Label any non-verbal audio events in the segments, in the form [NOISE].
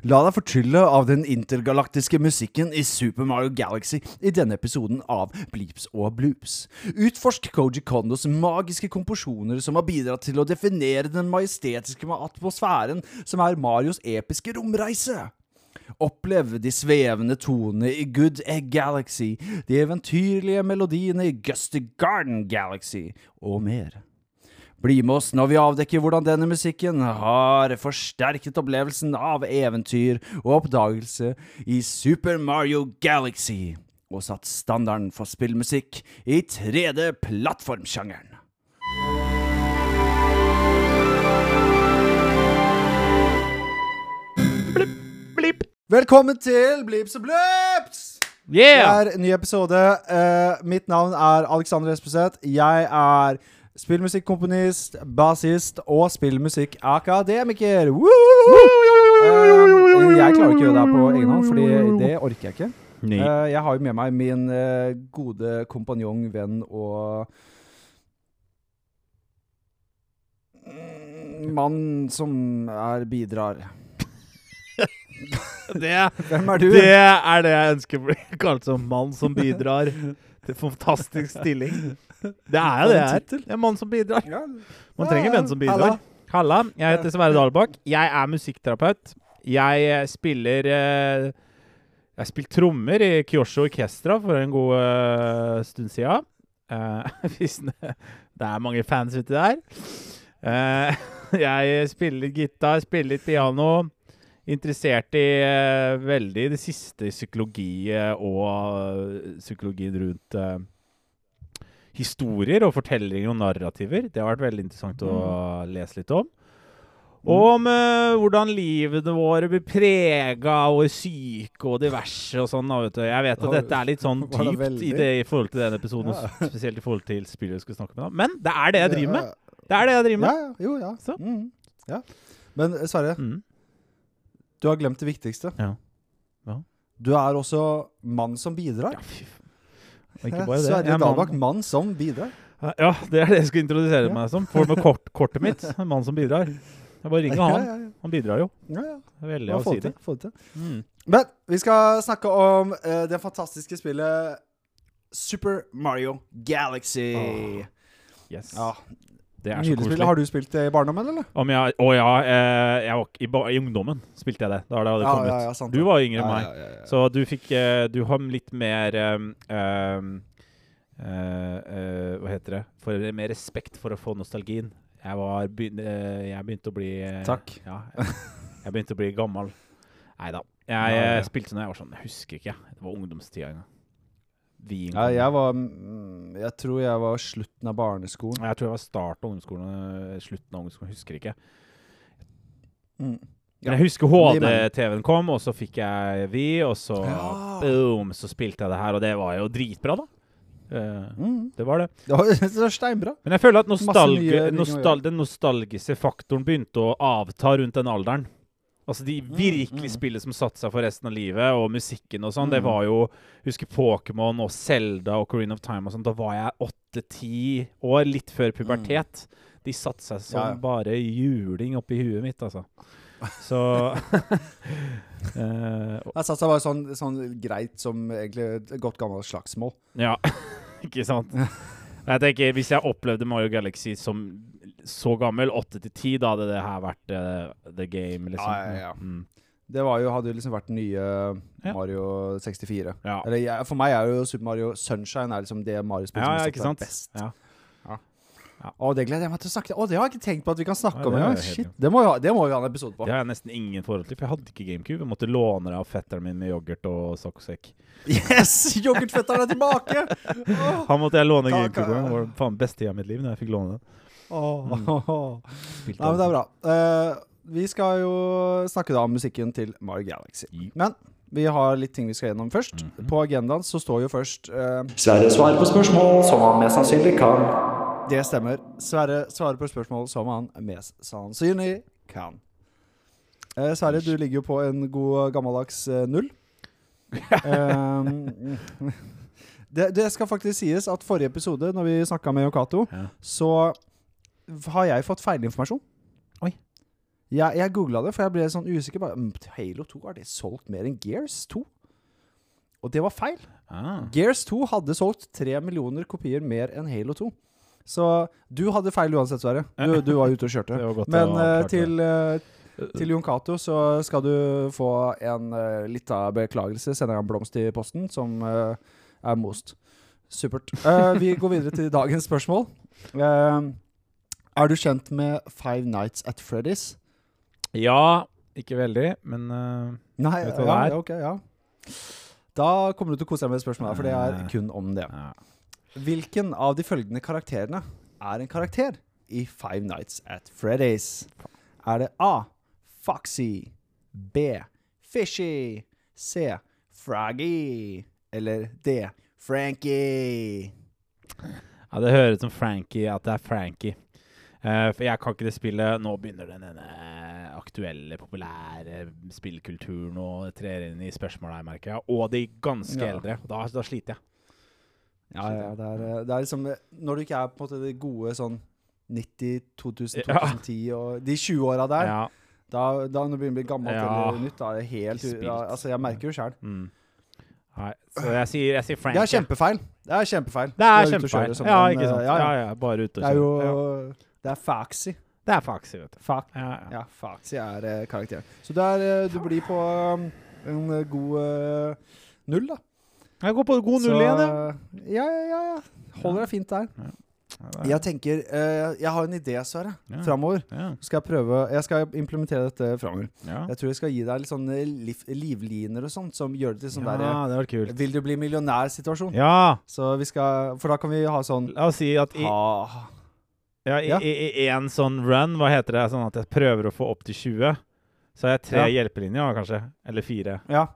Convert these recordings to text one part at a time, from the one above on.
La deg fortrylle av den intergalaktiske musikken i Super Mario Galaxy i denne episoden av Bleeps og Bloops. Utforsk Koji Kondos magiske komposisjoner som har bidratt til å definere den majestetiske atmosfæren som er Marios episke romreise. Opplev de svevende tonene i Good Egg Galaxy, de eventyrlige melodiene i Gusty Garden Galaxy, og mer. Bli med oss når vi avdekker hvordan denne musikken har forsterket opplevelsen av eventyr og oppdagelse i Super Mario Galaxy, og satt standarden for spillmusikk i 3D-plattformsjangeren. Velkommen til Blips og Blips! Det er en ny episode. Uh, mitt navn er Alexander Espeseth. Jeg er spillmusikkomponist, bassist og spillmusikkakademiker. Woo! Eh, jeg klarer ikke å gjøre det her på egen hånd, Fordi det orker jeg ikke. Uh, jeg har jo med meg min uh, gode kompanjong, venn og mm, mann som er bidrar. [LAUGHS] Det, Hvem er du? det er det jeg ønsker å bli kalt som mann som bidrar til fantastisk stilling. Det er jo det jeg er. En mann som bidrar. Man trenger menn som bidrar. Halla, jeg heter Sverre Dalbakk. Jeg er musikkterapeut. Jeg eh, spiller eh, Jeg har spilt trommer i Kyosho Orkestra for en god eh, stund siden. Eh, [LAUGHS] hvis det, er mange fans uti der. Eh, [LAUGHS] jeg spiller gitar, spiller litt piano. Interessert i veldig det siste i psykologi og psykologien rundt historier og fortellinger og narrativer. Det har vært veldig interessant å lese litt om. Og om uh, hvordan livene våre blir prega av vår syke og diverse og sånn. Jeg vet at dette er litt sånn [LAUGHS] dypt i, det, i forhold til den episoden, ja. spesielt i forhold til spillet vi skulle snakke med. Men det er det jeg driver med. Det er det jeg driver med. ja, jo, ja. Så. Mm, ja. Men eh, Sverre, Mm. du har glemt det viktigste. Ja. Ja. Du er også mann som bidrar. Ja, fy faen. Og ikke bare det. Sverre er Dalbakk, mann som bidrar. Ja, det er det jeg skal introdusere Ja. meg som. For med kort, kortet mitt. En [LAUGHS] mann som bidrar. Jeg bare ringer han. Ja, ja, Han bidrar jo. ja. ja. Veldig å si det det. Få det til. Mm. Men vi skal snakke om uh, det fantastiske spillet Super Mario Galaxy. Oh. Yes. Ja, Det er så koselig. Har du spilt det i barndommen, eller? Om jeg, å ja, eh, jeg var, i, i ungdommen spilte jeg det. Da hadde det Ja, kommet. ja, ja, sant du var yngre enn Ja, meg, ja, ja, ja. så du fikk eh, Du har litt mer um, um, eh, eh, Hva heter det? For mer respekt for å få nostalgien. Jeg var begyn eh, Jeg begynte å bli eh, Takk. Ja, jeg, jeg begynte å bli gammel. Nei da. [LAUGHS] Jeg spilte når jeg var sånn Jeg husker ikke. Det var ungdomstida en Wien Ja, jeg var mm, Jeg tror jeg var slutten av barneskolen. Jeg tror jeg var starten av ungdomsskolen. eh, Slutten av ungdomsskolen. Husker ikke. Mm. Men jeg husker. HD-TV-en kom, og så fikk jeg Vi, og så Ja. boom, så spilte jeg det her, og det var jo dritbra, da. Eh, Mm. det var det. [LAUGHS] Det var det var steinbra. Men jeg føler at å nostal den nostalgiske faktoren begynte å avta rundt den alderen. Altså De virkelig mm. spillene som satte seg for resten av livet, og musikken og sånn, det Mm. var jo Husker Pokémon og Zelda og Coreen of Time og sånn. Da var jeg åtte-ti år, litt før pubertet. De satte seg som Mm. Ja, ja. bare juling oppi huet mitt, altså. Så [LAUGHS] uh, Jeg satt seg bare sånn, sånn greit som egentlig et godt gammelt slagsmål. Ja, [LAUGHS] ikke sant? [LAUGHS] Jeg tenker, Hvis jeg opplevde Mario Galaxy som så gammel, 8 til 10, da hadde det her vært uh, the game, liksom. Ja, ja, ja. Mm. Det var jo, hadde jo liksom vært den nye Ja. Mario 64. ja. Eller jeg, For meg er jo Super Mario Sunshine er liksom det Mario-spillet Ja, ja, som ikke sant? best. Ja. Å, det gleder jeg meg til å snakke Å, det har jeg ikke tenkt på at vi kan snakke Ja, om er engang. Shit, det må, vi det må vi ha en episode på. Det har jeg nesten ingen forhold til, for jeg hadde ikke GameCube. Jeg måtte låne det av fetteren min med yoghurt og sokkosekk. Yes! Yoghurtfetteren er tilbake! Oh. [LAUGHS] Han måtte jeg låne GameCube av. Det var faen beste tida i mitt liv når jeg fikk låne den. Åh. Spilte Nei, men det er bra. Uh, vi skal jo snakke da om musikken til Mario Galaxy. Men vi har litt ting vi skal gjennom først. Mhm. På agendaen så står jo først uh, Sverre svarer på spørsmål som han mest sannsynlig kan. Det stemmer. Sverre svarer på spørsmål som han mest sannsynlig kan. Uh, Sverre, du ligger jo på en god gammeldags uh, null. um, [LAUGHS] det, det skal faktisk sies at forrige episode, når vi snakka med Yokato, Ja. så har jeg fått feilinformasjon. Oi. Jeg, jeg googla det, for jeg ble sånn usikker. Bare, mm, Halo 2, har det solgt mer enn Gears 2? Og det var feil. Ah. Gears 2 hadde solgt tre millioner kopier mer enn Halo 2. Så du hadde feil uansett, Sverre. Du, du var ute og kjørte. [LAUGHS] Men eh, til, uh, til Jon Cato så skal du få en uh, lita beklagelse. Sender en blomst i posten som uh, er most. Supert. Eh, vi går videre til dagens spørsmål. Eh, er du kjent med Five Nights at Freddy's? Ja, ikke veldig, men uh, Nei, Vet du hva ja, det er? ok, ja. Da kommer du til å kose deg med spørsmålet, for det er Eh. kun om det. Hvilken av de følgende karakterene er en karakter i Five Nights at Freddy's? Er det A. Foxy B. Fishy C. Froggy eller D. Frankie? ja, det høres ut som Frankie, at det er Frankie. Eh, for jeg kan ikke det spillet Nå begynner den ene aktuelle, populære spillkulturen å tre inn i spørsmålet her, merker jeg. Og de ganske Ja. eldre. Da, da sliter jeg. Ja, ja, det er, det er liksom Når du ikke er på en måte det gode sånn 90, 2000, Ja. 2010 og de 20 åra der, Ja. da, da når du begynner å bli gammelt Ja. eller nytt, da er det helt Spilt. Altså, jeg merker jo sjøl. Mm. Så jeg sier, jeg sier Det er kjempefeil. Det er kjempefeil. Det er ute kjempefeil. kjører Ja, ikke sant. eh, Ja, ja, ja, ja. bare ute Det og er kjøre. Ja. jo Det er Foxy. Det er Foxy, vet du. Fuck. Ja, ja. Ja, Foxy er uh, karakteren. Så der, er, eh, du blir på um, en eh, god null, da. Jeg går på god null igjen, ja. eh, Ja, ja, ja. ja. Holder deg fint der. Jeg tenker Jeg har en idé, Sverre. Ja. Framover. ja. Skal jeg prøve Jeg skal implementere dette framover. Ja. Jeg tror jeg skal gi deg litt sånn eh, liv, livliner og sånt, som gjør det til sånn ja, der det kult. Vil du bli millionær-situasjon. Ja! Så vi skal For da kan vi ha sånn La oss si at i, ha, ja, i, Ja. i, i en sånn run, hva heter det, sånn at jeg prøver å få opp til 20, så har jeg tre Ja. hjelpelinjer, kanskje. Eller fire. Ja.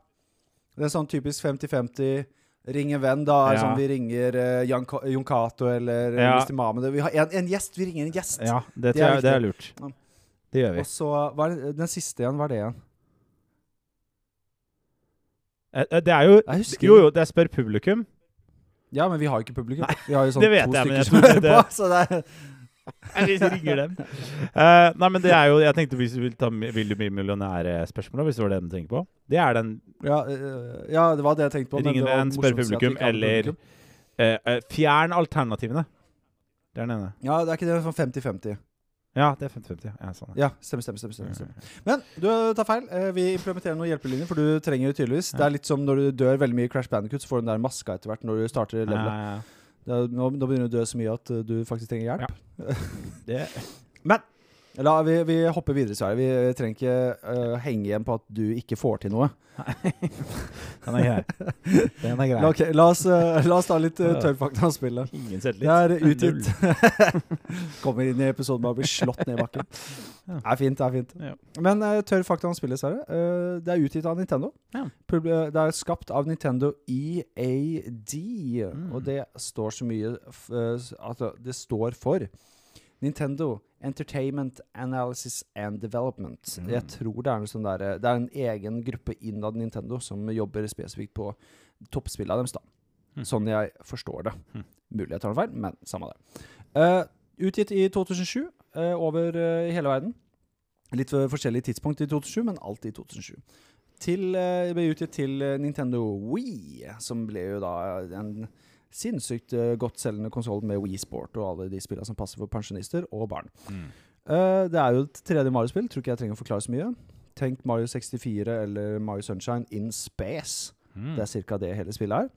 Det er sånn typisk 50-50. Ring en venn, da. Er Ja. sånn vi ringer uh, Jon Cato eller uh, Ja. Mr. Vi har en, en gjest. Vi ringer en gjest. Ja, det, Det er jeg det er lurt. Det gjør vi. Og så det, Den siste igjen, hva er det igjen? Eh, eh, Det er jo Jo, jo, det er spør publikum. Ja, men vi har jo ikke publikum. Vi har jo sånn to jeg, stykker som hører på. Så det er [LAUGHS] Hvis ringer dem. Uh, [LAUGHS] nei, men det er jo Jeg tenkte hvis du vil ta Vil du bli millionær-spørsmålet, hvis det var det du tenker på. Det er den ja, eh, ja, det var det jeg tenkte på. Ring en det venn, spør publikum, eller- eh, eh, Fjern alternativene. Det er den ene. Ja, det er ikke det sånn 50-50. Ja, det er 50-50. Ja, sånn. Ja, stemmer, stemmer. stemmer, stemmer, stemmer. Men du tar feil. Eh, Vi implementerer noen hjelpelinjer, for du trenger det tydeligvis. Det er litt som når du dør veldig mye i Crash Bandicoot, så får du den der maska etter hvert når du starter levelet. Ja, ja, ja. Nå, nå begynner du å dø så mye at uh, du faktisk trenger hjelp. [LAUGHS] Det, La, vi, vi hopper videre, Sverre. Vi trenger ikke uh, henge igjen på at du ikke får til noe. [LAUGHS] den er grei. Den er grei. La, okay, la, oss, uh, la oss ta litt uh, tørrfakta om spillet. Ingen Det er utgitt [LAUGHS] Kommer inn i episoden med å bli slått ned i bakken. Det er fint, det er fint. Ja. Men uh, tørr fakta om spillet, Sverre. Uh, det er utgitt av Nintendo. Ja. Det er skapt av Nintendo EAD, Mm. og det står så mye Altså, det står for Nintendo Entertainment Analysis and Development. Mm. Jeg tror det er noe sånn der, uh, Det er en egen gruppe innad Nintendo som jobber spesifikt på toppspillet deres, da. Mm. Sånn jeg forstår det. Mm. Mulig jeg tar noe feil, men samme det. Uh, utgitt i 2007 uh, over uh, hele verden. Litt uh, forskjellige tidspunkt i 2007, men alltid i 2007. Til, ble utgitt til Nintendo Wii, som ble jo da en sinnssykt uh, godt selgende konsoll med Wii Sport og alle de spillene som passer for pensjonister og barn. Mm. Uh, det er jo et tredje Mario-spill. Tror ikke jeg trenger å forklare så mye. Tenk Mario 64 eller Mario Sunshine in space. Mm. Det er ca. det hele spillet er.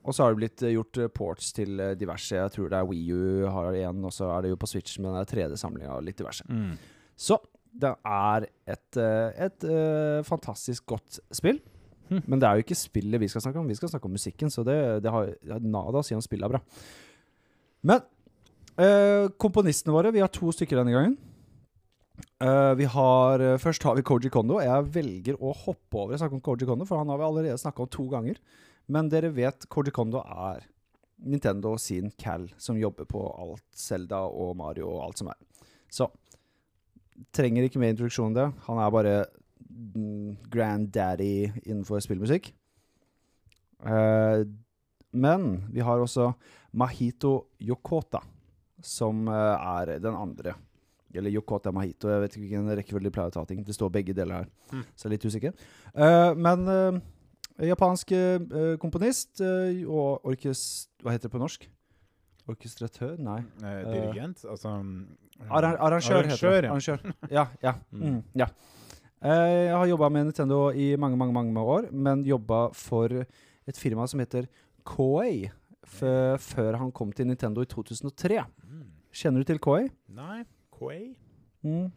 Og så har det blitt eh, gjort eh, ports til eh, diverse. Jeg tror det er Wii U har en, og så er det jo på Switch med den 3D-samlinga og litt diverse. Mm. Så det er et, et, et eh, fantastisk godt spill. Hm. Men det er jo ikke spillet vi skal snakke om, vi skal snakke om musikken. Så det, det har nada å si om spillet er bra. Men eh, komponistene våre, vi har to stykker denne gangen. Eh, vi har, eh, først har vi Koji Kondo. Jeg velger å hoppe over å snakke om Koji Kondo, for han har vi allerede snakka om to ganger. Men dere vet Koji Kondo er Nintendo sin Cal, som jobber på alt Zelda og Mario og alt som er. Så trenger ikke mer introduksjon enn det. Han er bare mm, granddaddy innenfor spillmusikk. Eh, men vi har også Mahito Yokota, som eh, er den andre Eller Yokota Mahito. Jeg vet ikke hvilken rekkefølge de pleier å ta ting. Det står begge deler her, Mm. så jeg er litt usikker. Eh, men japansk komponist og orkest... Hva heter det på norsk? Orkestratør? Nei. Eh, dirigent? Altså mm, Arran arrangør, heter det. ja. Arrangør. Ja, ja. [LAUGHS] Mm. Mm, ja. Eh, jeg har jobba med Nintendo i mange, mange, mange år, men jobba for et firma som heter Koei. før han kom til Nintendo i 2003. Mm. Kjenner du til Koei? Nei, Koi? Mm.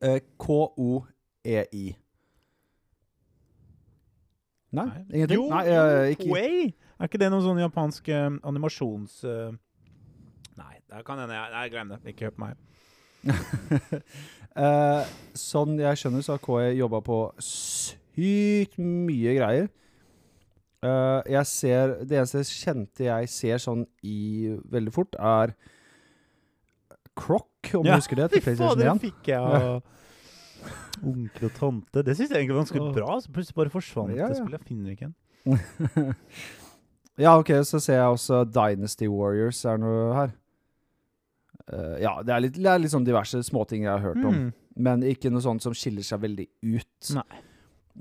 Eh, K-O-E-I. Nei, ingenting? Jo, Nei, jeg, ikke Quay? Er ikke det noen sånn japansk uh, animasjons... Uh... Nei, det kan hende jeg Nei, glem det. Ikke hør på meg. [LAUGHS] Eh, sånn jeg skjønner, så har KI jobba på sykt mye greier. Uh, jeg ser Det eneste kjente jeg ser sånn i veldig fort, er Croc, om Ja, du husker det? Til PlayStation 1. det fikk jeg av [LAUGHS] onkel og tante. Det syns jeg egentlig var ganske oh. bra. Så plutselig bare forsvant Ja, det spillet. Jeg finner ikke en. [LAUGHS] Ja, ok, så ser jeg også Dynasty Warriors er noe her. Eh, ja, det er, litt, det er litt sånn diverse småting jeg har hørt om. Mm. Men ikke noe sånt som skiller seg veldig ut. Nei.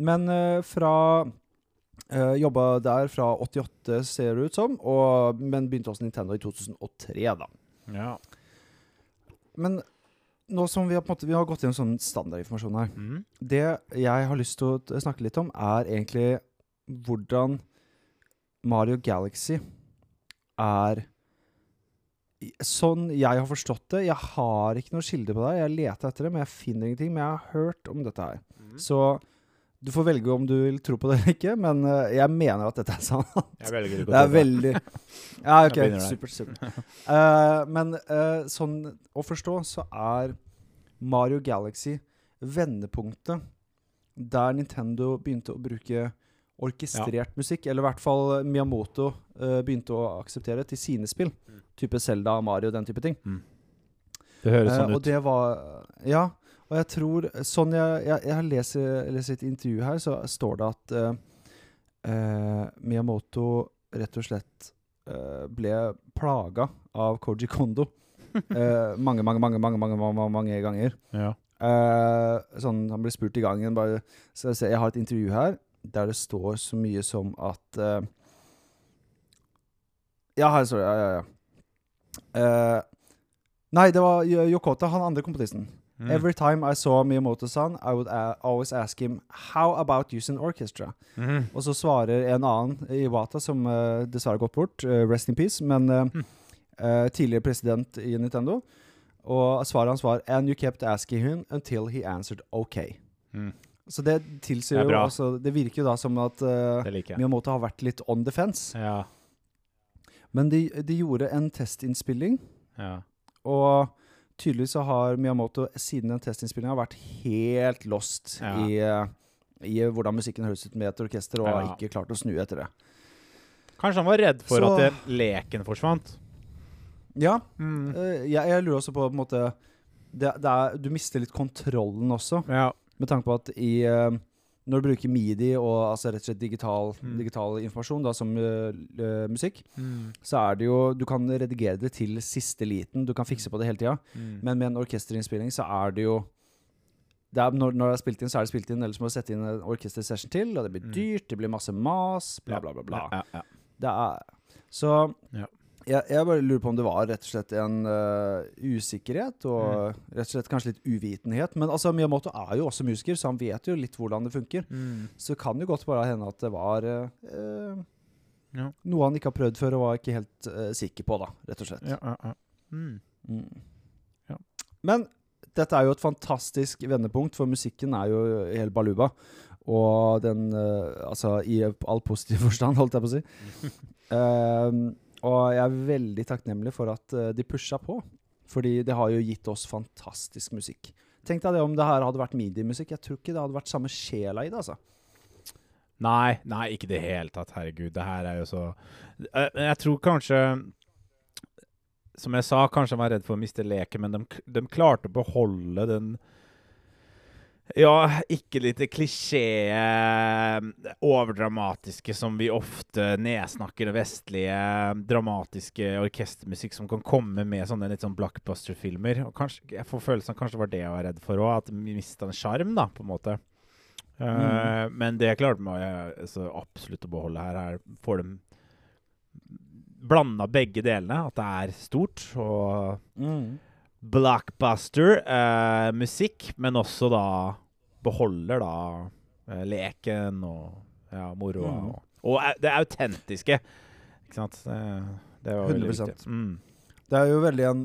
Men uh, fra uh, Jobba der fra 88, ser det ut som, og, men begynte hos Nintendo i 2003, da. Ja. Men nå som vi har, måte, vi har gått gjennom sånn standardinformasjon her Mm. Det jeg har lyst til å snakke litt om, er egentlig hvordan Mario Galaxy er Sånn jeg har forstått det Jeg har ikke noe kilde på det. Jeg leter etter det, men jeg finner ingenting. Men jeg har hørt om dette her. Mm. Så du får velge om du vil tro på det eller ikke, men eh, jeg mener at dette er sant. Jeg velger ikke Det er veldig [LAUGHS] Ja, OK. Supert. supert. Uh, men uh, sånn å forstå, så er Mario Galaxy vendepunktet der Nintendo begynte å bruke orkestrert musikk, eller i hvert fall Miyamoto uh, begynte å akseptere til sine spill. Mm. Type Zelda, Mario, den type ting. Det høres Eh, sånn uh, ut. det var Ja, og jeg tror Sånn jeg, jeg, jeg har lest, lest et intervju her, så står det at uh, eh, Miyamoto rett og slett eh, ble plaga av Koji Kondo [LAUGHS] eh, mange, mange, mange, mange, mange, mange, mange ganger. Ja. Eh, sånn, han ble spurt i gangen bare, Så jeg, ser, jeg har et intervju her der det står så mye som at uh, Ja, her står det. Ja, ja, ja. Uh, nei, det var Yokota, han andre komponisten. Mm. Every time I saw Miyamoto-san, I would always ask him How about using orchestra? Mm. Og så svarer en annen, Iwata, som uh, dessverre har gått bort, uh, rest in peace, men uh, mm. tidligere president i Nintendo. Og svaret hans var And you kept asking him until he answered OK. Så det tilsier Det jo også Det virker jo da som at jeg. Miyamoto har vært litt on the fence. Ja. Men de, de gjorde en testinnspilling, ja. og tydeligvis så har Miyamoto siden den testinnspillinga vært helt lost Ja. i, eh, i hvordan musikken høres ut med et orkester, og har ikke klart å snu etter det. Kanskje han var redd for Så- at det, leken forsvant. Ja, Mm. Uh, jeg, jeg lurer også på på en måte det, det er, Du mister litt kontrollen også, Ja. Med tanke på at i eh, Når du bruker midi og altså rett og slett digital, Mm. digital informasjon da, som uh, musikk, Mm. så er det jo Du kan redigere det til siste liten. Du kan fikse på det hele tida. Mm. Men med en orkesterinnspilling så er det jo det er, når, når det er spilt inn, så er det spilt inn. Ellers må du sette inn en orkestersession til, og det blir Mm. dyrt, det blir masse mas, bla, Ja. bla, bla. bla. Ja, ja. Det er Så Ja. Jeg, jeg bare lurer på om det var rett og slett en uh, usikkerhet, og rett og slett kanskje litt uvitenhet. Men altså, Miyamoto er jo også musiker, så han vet jo litt hvordan det funker. Mm. Så det kan jo godt bare hende at det var eh, Ja. noe han ikke har prøvd før, og var ikke helt uh, sikker på, da, rett og slett. Ja, ja, ja. Mm. Mm. Ja. Men dette er jo et fantastisk vendepunkt, for musikken er jo helt baluba. Og den Altså i all positiv forstand, holdt jeg på å si. [LAUGHS] Ehm, og jeg er veldig takknemlig for at eh, de pusha på. Fordi det har jo gitt oss fantastisk musikk. Tenk deg det om det her hadde vært mediemusikk. Jeg tror ikke det hadde vært samme sjela i det, altså. Nei, nei, ikke i det hele tatt. Herregud, det her er jo så Eh, Jeg tror kanskje Som jeg sa, kanskje han var redd for å miste leken, men de, de klarte å beholde den Ja, ikke litt klisjé, eh, overdramatiske som vi ofte nedsnakker vestlige dramatiske orkestermusikk som kan komme med sånne litt sånn blockbuster-filmer. Og kanskje, Jeg får følelsen av kanskje det var det jeg var redd for òg, at vi mista en sjarm, da, på en måte. Eh, men det klarte meg eh, så absolutt å beholde her. Her får de blanda begge delene. At det er stort og Mm. Blockbuster-musikk, men også da beholder da eh, leken og ja, moroa. Mm. Og, og det autentiske. Ikke sant? Det, det var 100 veldig viktig. Mm. Det er jo veldig en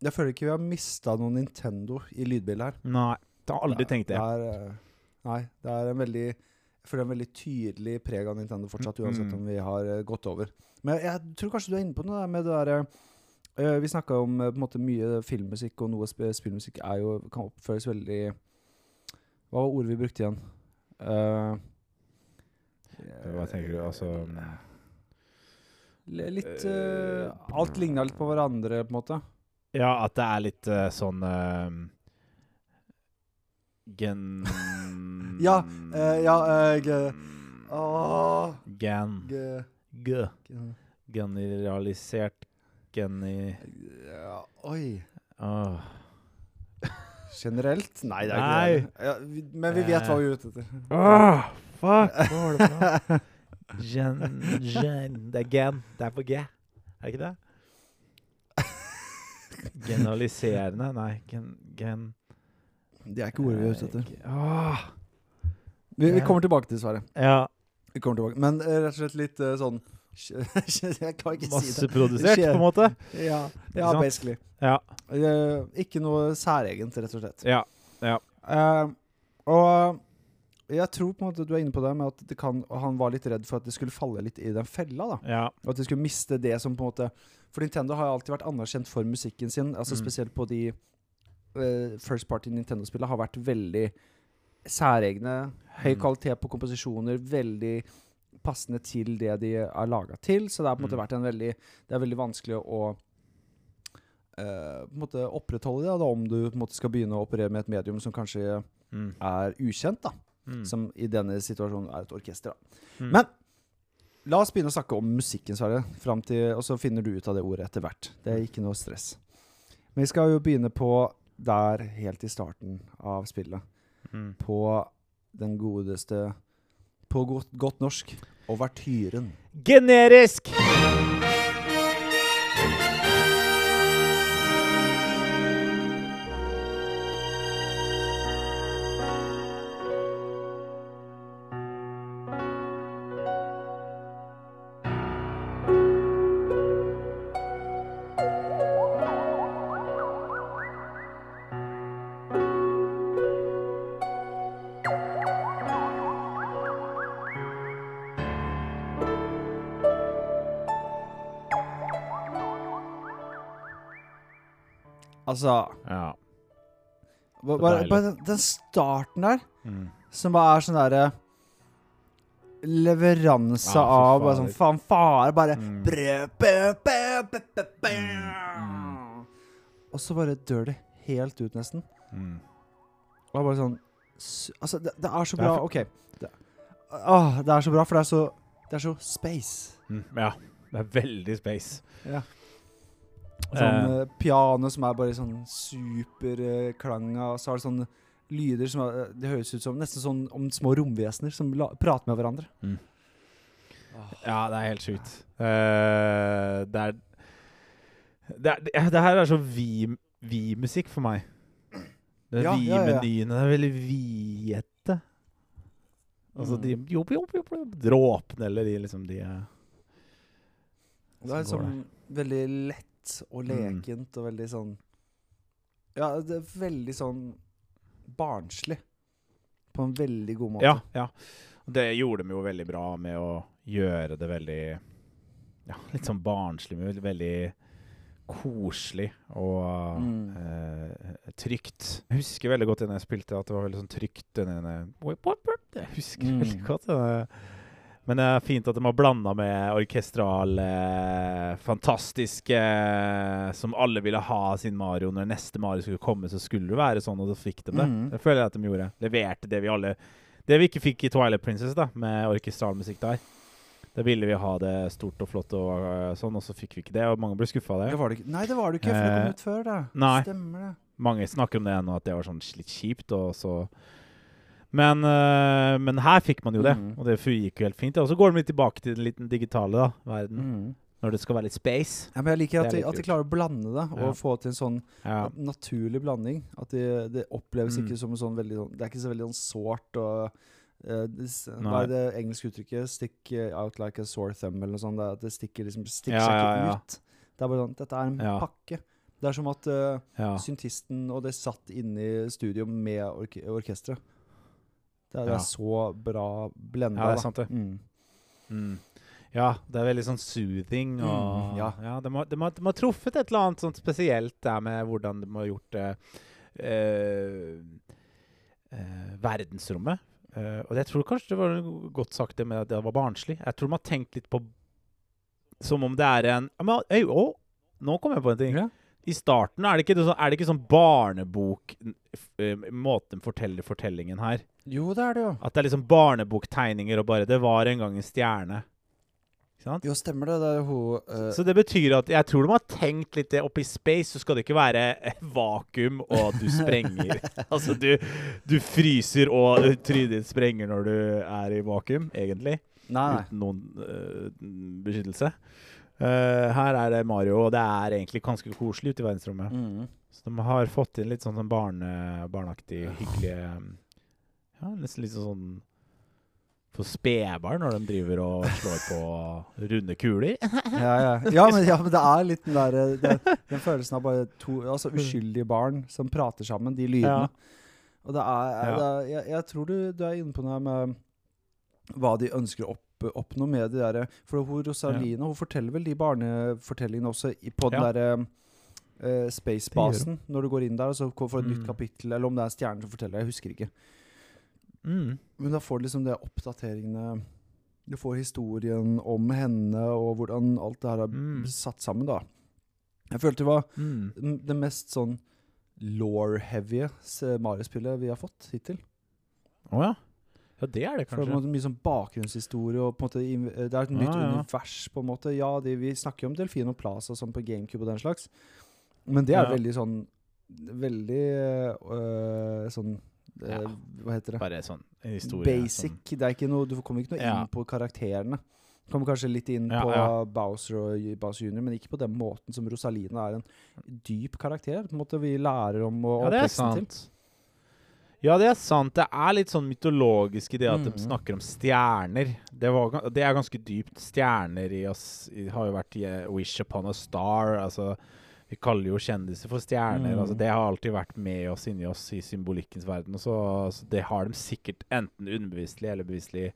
Jeg føler ikke vi har mista noen Nintendo i lydbildet her. Nei, det har aldri tenkt det. Det er, eh, nei, det er en veldig Jeg føler en veldig tydelig preg av Nintendo fortsatt, uansett Mm. om vi har eh, gått over. Men jeg tror kanskje du er inne på noe med det derre eh, Vi snakka om eh, på en måte mye filmmusikk, og noe sp spillmusikk er jo, kan oppføres veldig Hva var ordet vi brukte igjen? Uh, Hva tenker du? Altså li- Litt uh, Alt ligna litt på hverandre, på en måte. Ja, at det er litt uh, sånn uh, Gen... [LAUGHS] Ja, eh, ja, eh, ge- Åh, Gen... ge- G. ge- Generalisert i ja, Oi. Åh. Generelt? Nei, det er Nei. ikke det. Ja, vi, men vi vet hva vi er ute etter. Åh, fuck! Hva var det for noe? [LAUGHS] Gen... Gen... Det er gen. Det er på G. Er det ikke det? Generaliserende? Nei, gen... gen Det er ikke ordet vi er ute etter. Vi, vi kommer tilbake til Sverre. Ja. Vi kommer tilbake. Men eh, rett og slett litt eh, sånn [LAUGHS] Jeg kan ikke si det. Masseprodusert, på en måte. Ja, ja basically. Ja. Uh, ikke noe særegent, rett og slett. Ja. Ja. Uh, og jeg tror på en måte du er inne på det med at det kan, han var litt redd for at det skulle falle litt i den fella. da Ja. Og at de skulle miste det som på en måte For Nintendo har alltid vært anerkjent for musikken sin. Altså Mm. Spesielt på de uh, First Party Nintendo-spillene har vært veldig særegne. Høy Mm. kvalitet på komposisjoner. Veldig passende til det de er laga til. Så det Mm. vært en veldig Det er veldig vanskelig å uh, opprettholde det, da, om du måte skal begynne å operere med et medium som kanskje Mm. er ukjent, da. Mm. Som i denne situasjonen er et orkester. da Mm. Men la oss begynne å snakke om musikken, Sverre. Til, og så finner du ut av det ordet etter hvert. Det er ikke noe stress. Men vi skal jo begynne på der helt i starten av spillet. Mm. På den godeste På godt, godt norsk overtyren. Generisk! Altså Ja. Bare, bare den, starten der, Mm. som bare er sånn derre Leveranse Ja, av bare sånn faen fanfare. Bare Mm. brø, bø, bø, bø. Mm. Og så bare dør det helt ut, nesten. Mm. Og det er bare sånn Altså, det, det er så bra. OK. Det, å, det er så bra, for det er så Det er så space. Mm. Ja. Det er veldig space. Ja. Sånn Eh. eh, piano som er bare sånn superklang, og så er det sånne lyder som er, Det høres ut som nesten sånn om små romvesener som la, prater med hverandre. Ja, det er helt sjukt. Uh, det er det, er, det, det her er så vi- vi-musikk for meg. Det Ja, ja, ja. Vi-menyene er veldig viete. Altså Mm. de jobb, jobb, jo, jo, Dråpene eller de liksom de Det er sånn veldig lett og Mm. lekent og veldig sånn Ja, det er veldig sånn barnslig. På en veldig god måte. Ja, ja. Det gjorde de jo veldig bra med å gjøre det veldig Ja, litt sånn barnslig, men veldig, koselig og Mm. eh, trygt. Jeg husker veldig godt den jeg spilte, at det var veldig sånn trygt. Den ene Jeg husker Mm. veldig godt det. Men det er fint at de har blanda med orkestral eh, fantastisk eh, Som alle ville ha sin Mario. Når neste Mario skulle komme, så skulle det være sånn, og så fikk de det. Mm. Det føler jeg at de gjorde. Leverte det vi alle Det vi ikke fikk i Twilight Princess, da, med orkestral musikk der. Da ville vi ha det stort og flott og uh, sånn, og så fikk vi ikke det, og mange ble skuffa av det. Det var det ikke. Nei, det var det ikke, for det Eh, kom ut før, da. nei. Stemmer det. Mange snakker om det ennå, at det var sånn litt kjipt. og så... Men, øh, men her fikk man jo det, mm. og det gikk jo helt fint. Og så går de litt tilbake til den liten digitale da, verden, Mm. når det skal være litt space. Ja, men jeg liker at de, at de klarer å blande det, og Ja. få til en sånn Ja. naturlig blanding. At det de oppleves Mm. ikke som en sånn veldig sånn Det er ikke så veldig sånn sårt og Uh, Hva er det engelske uttrykket? 'Stick eh, out like a sore thumb', eller noe sånt. Det, det stikker, liksom, stikker Ja, seg ikke ja. ut. Det er bare sånn Dette er en Ja. pakke. Det er som at uh, ja. syntisten og det satt inne i studio med ork orkesteret. Det, er- det Ja. så bra blenda. Ja, det er sant det. Mm. Mm. Ja, det er veldig sånn soothing. Og, Mm, ja. de, har, må, det, må, ha truffet et eller annet sånt spesielt der med hvordan de har gjort det uh, uh, verdensrommet. Uh, og jeg tror kanskje det var godt sagt det med at det var barnslig. Jeg tror de har tenkt litt på Som om det er en men, øy, å, Nå kom jeg på en ting. Ja. I starten er det ikke, er det ikke sånn barnebok f- Måten de forteller fortellingen her. Jo, det er det jo. At det er liksom barneboktegninger og bare 'Det var en gang en stjerne'. Ikke sant? Jo, stemmer det. Det er hun uh... Så det betyr at jeg tror de har tenkt litt det Oppe i space så skal det ikke være vakuum og du sprenger. [LAUGHS] altså, du, du fryser og trynet ditt sprenger når du er i vakuum, egentlig. Nei. Uten noen uh, beskyttelse. Uh, her er det Mario, og det er egentlig ganske koselig ute i verdensrommet. Mm. Så de har fått inn litt sånn barne, barneaktig, hyggelige Ja, nesten litt sånn for spedbarn når de driver og slår på runde kuler. [LAUGHS] Ja, ja. Ja, men, ja, men det er litt den der det, den, følelsen av bare to altså, uskyldige barn som prater sammen, de lydene. Og det er, er det er jeg, jeg tror du, du er inne på noe med hva de ønsker å opp, oppnå med de derre For hun Rosalina hun forteller vel de barnefortellingene også i, på den Ja. derre uh, Spacebasen, når du går inn der og så får et nytt Mm. kapittel, eller om det er stjernen som forteller, jeg husker ikke. Mm. Men da får du liksom det oppdateringene Du får historien om henne, og hvordan alt det her er Mm. satt sammen, da. Jeg følte det var Mm. det mest sånn law-heavy Mario-spillet vi har fått hittil. Å ja. Ja, det er det For det kanskje. mye sånn bakgrunnshistorie, og på en måte det er et nytt ah, ja. univers, på en måte. Ja, de, vi snakker jo om Delfino Plaza sånn på GameCube og den slags, men det er Ja. veldig sånn Veldig øh, sånn øh, Ja. Hva heter det? Bare sånn historie. Basic. Sånn. Det er ikke noe, du kommer ikke noe Ja. inn på karakterene. Du kommer kanskje litt inn på. Bowser og Bowser Jr., men ikke på den måten som Rosalina er en dyp karakter. På en måte vi lærer om og Ja, det er sant. til. Ja, det er sant. Det er litt sånn mytologisk i det at de Mhm. snakker om stjerner. Det, var, det er ganske dypt. Stjerner i oss i, har jo vært i eh, Wish upon a star. Altså, vi kaller jo kjendiser for stjerner. Mm. Altså, det har alltid vært med oss inni oss i symbolikkens verden. Og så, så det har de sikkert enten underbevisstlig eller bevisstlig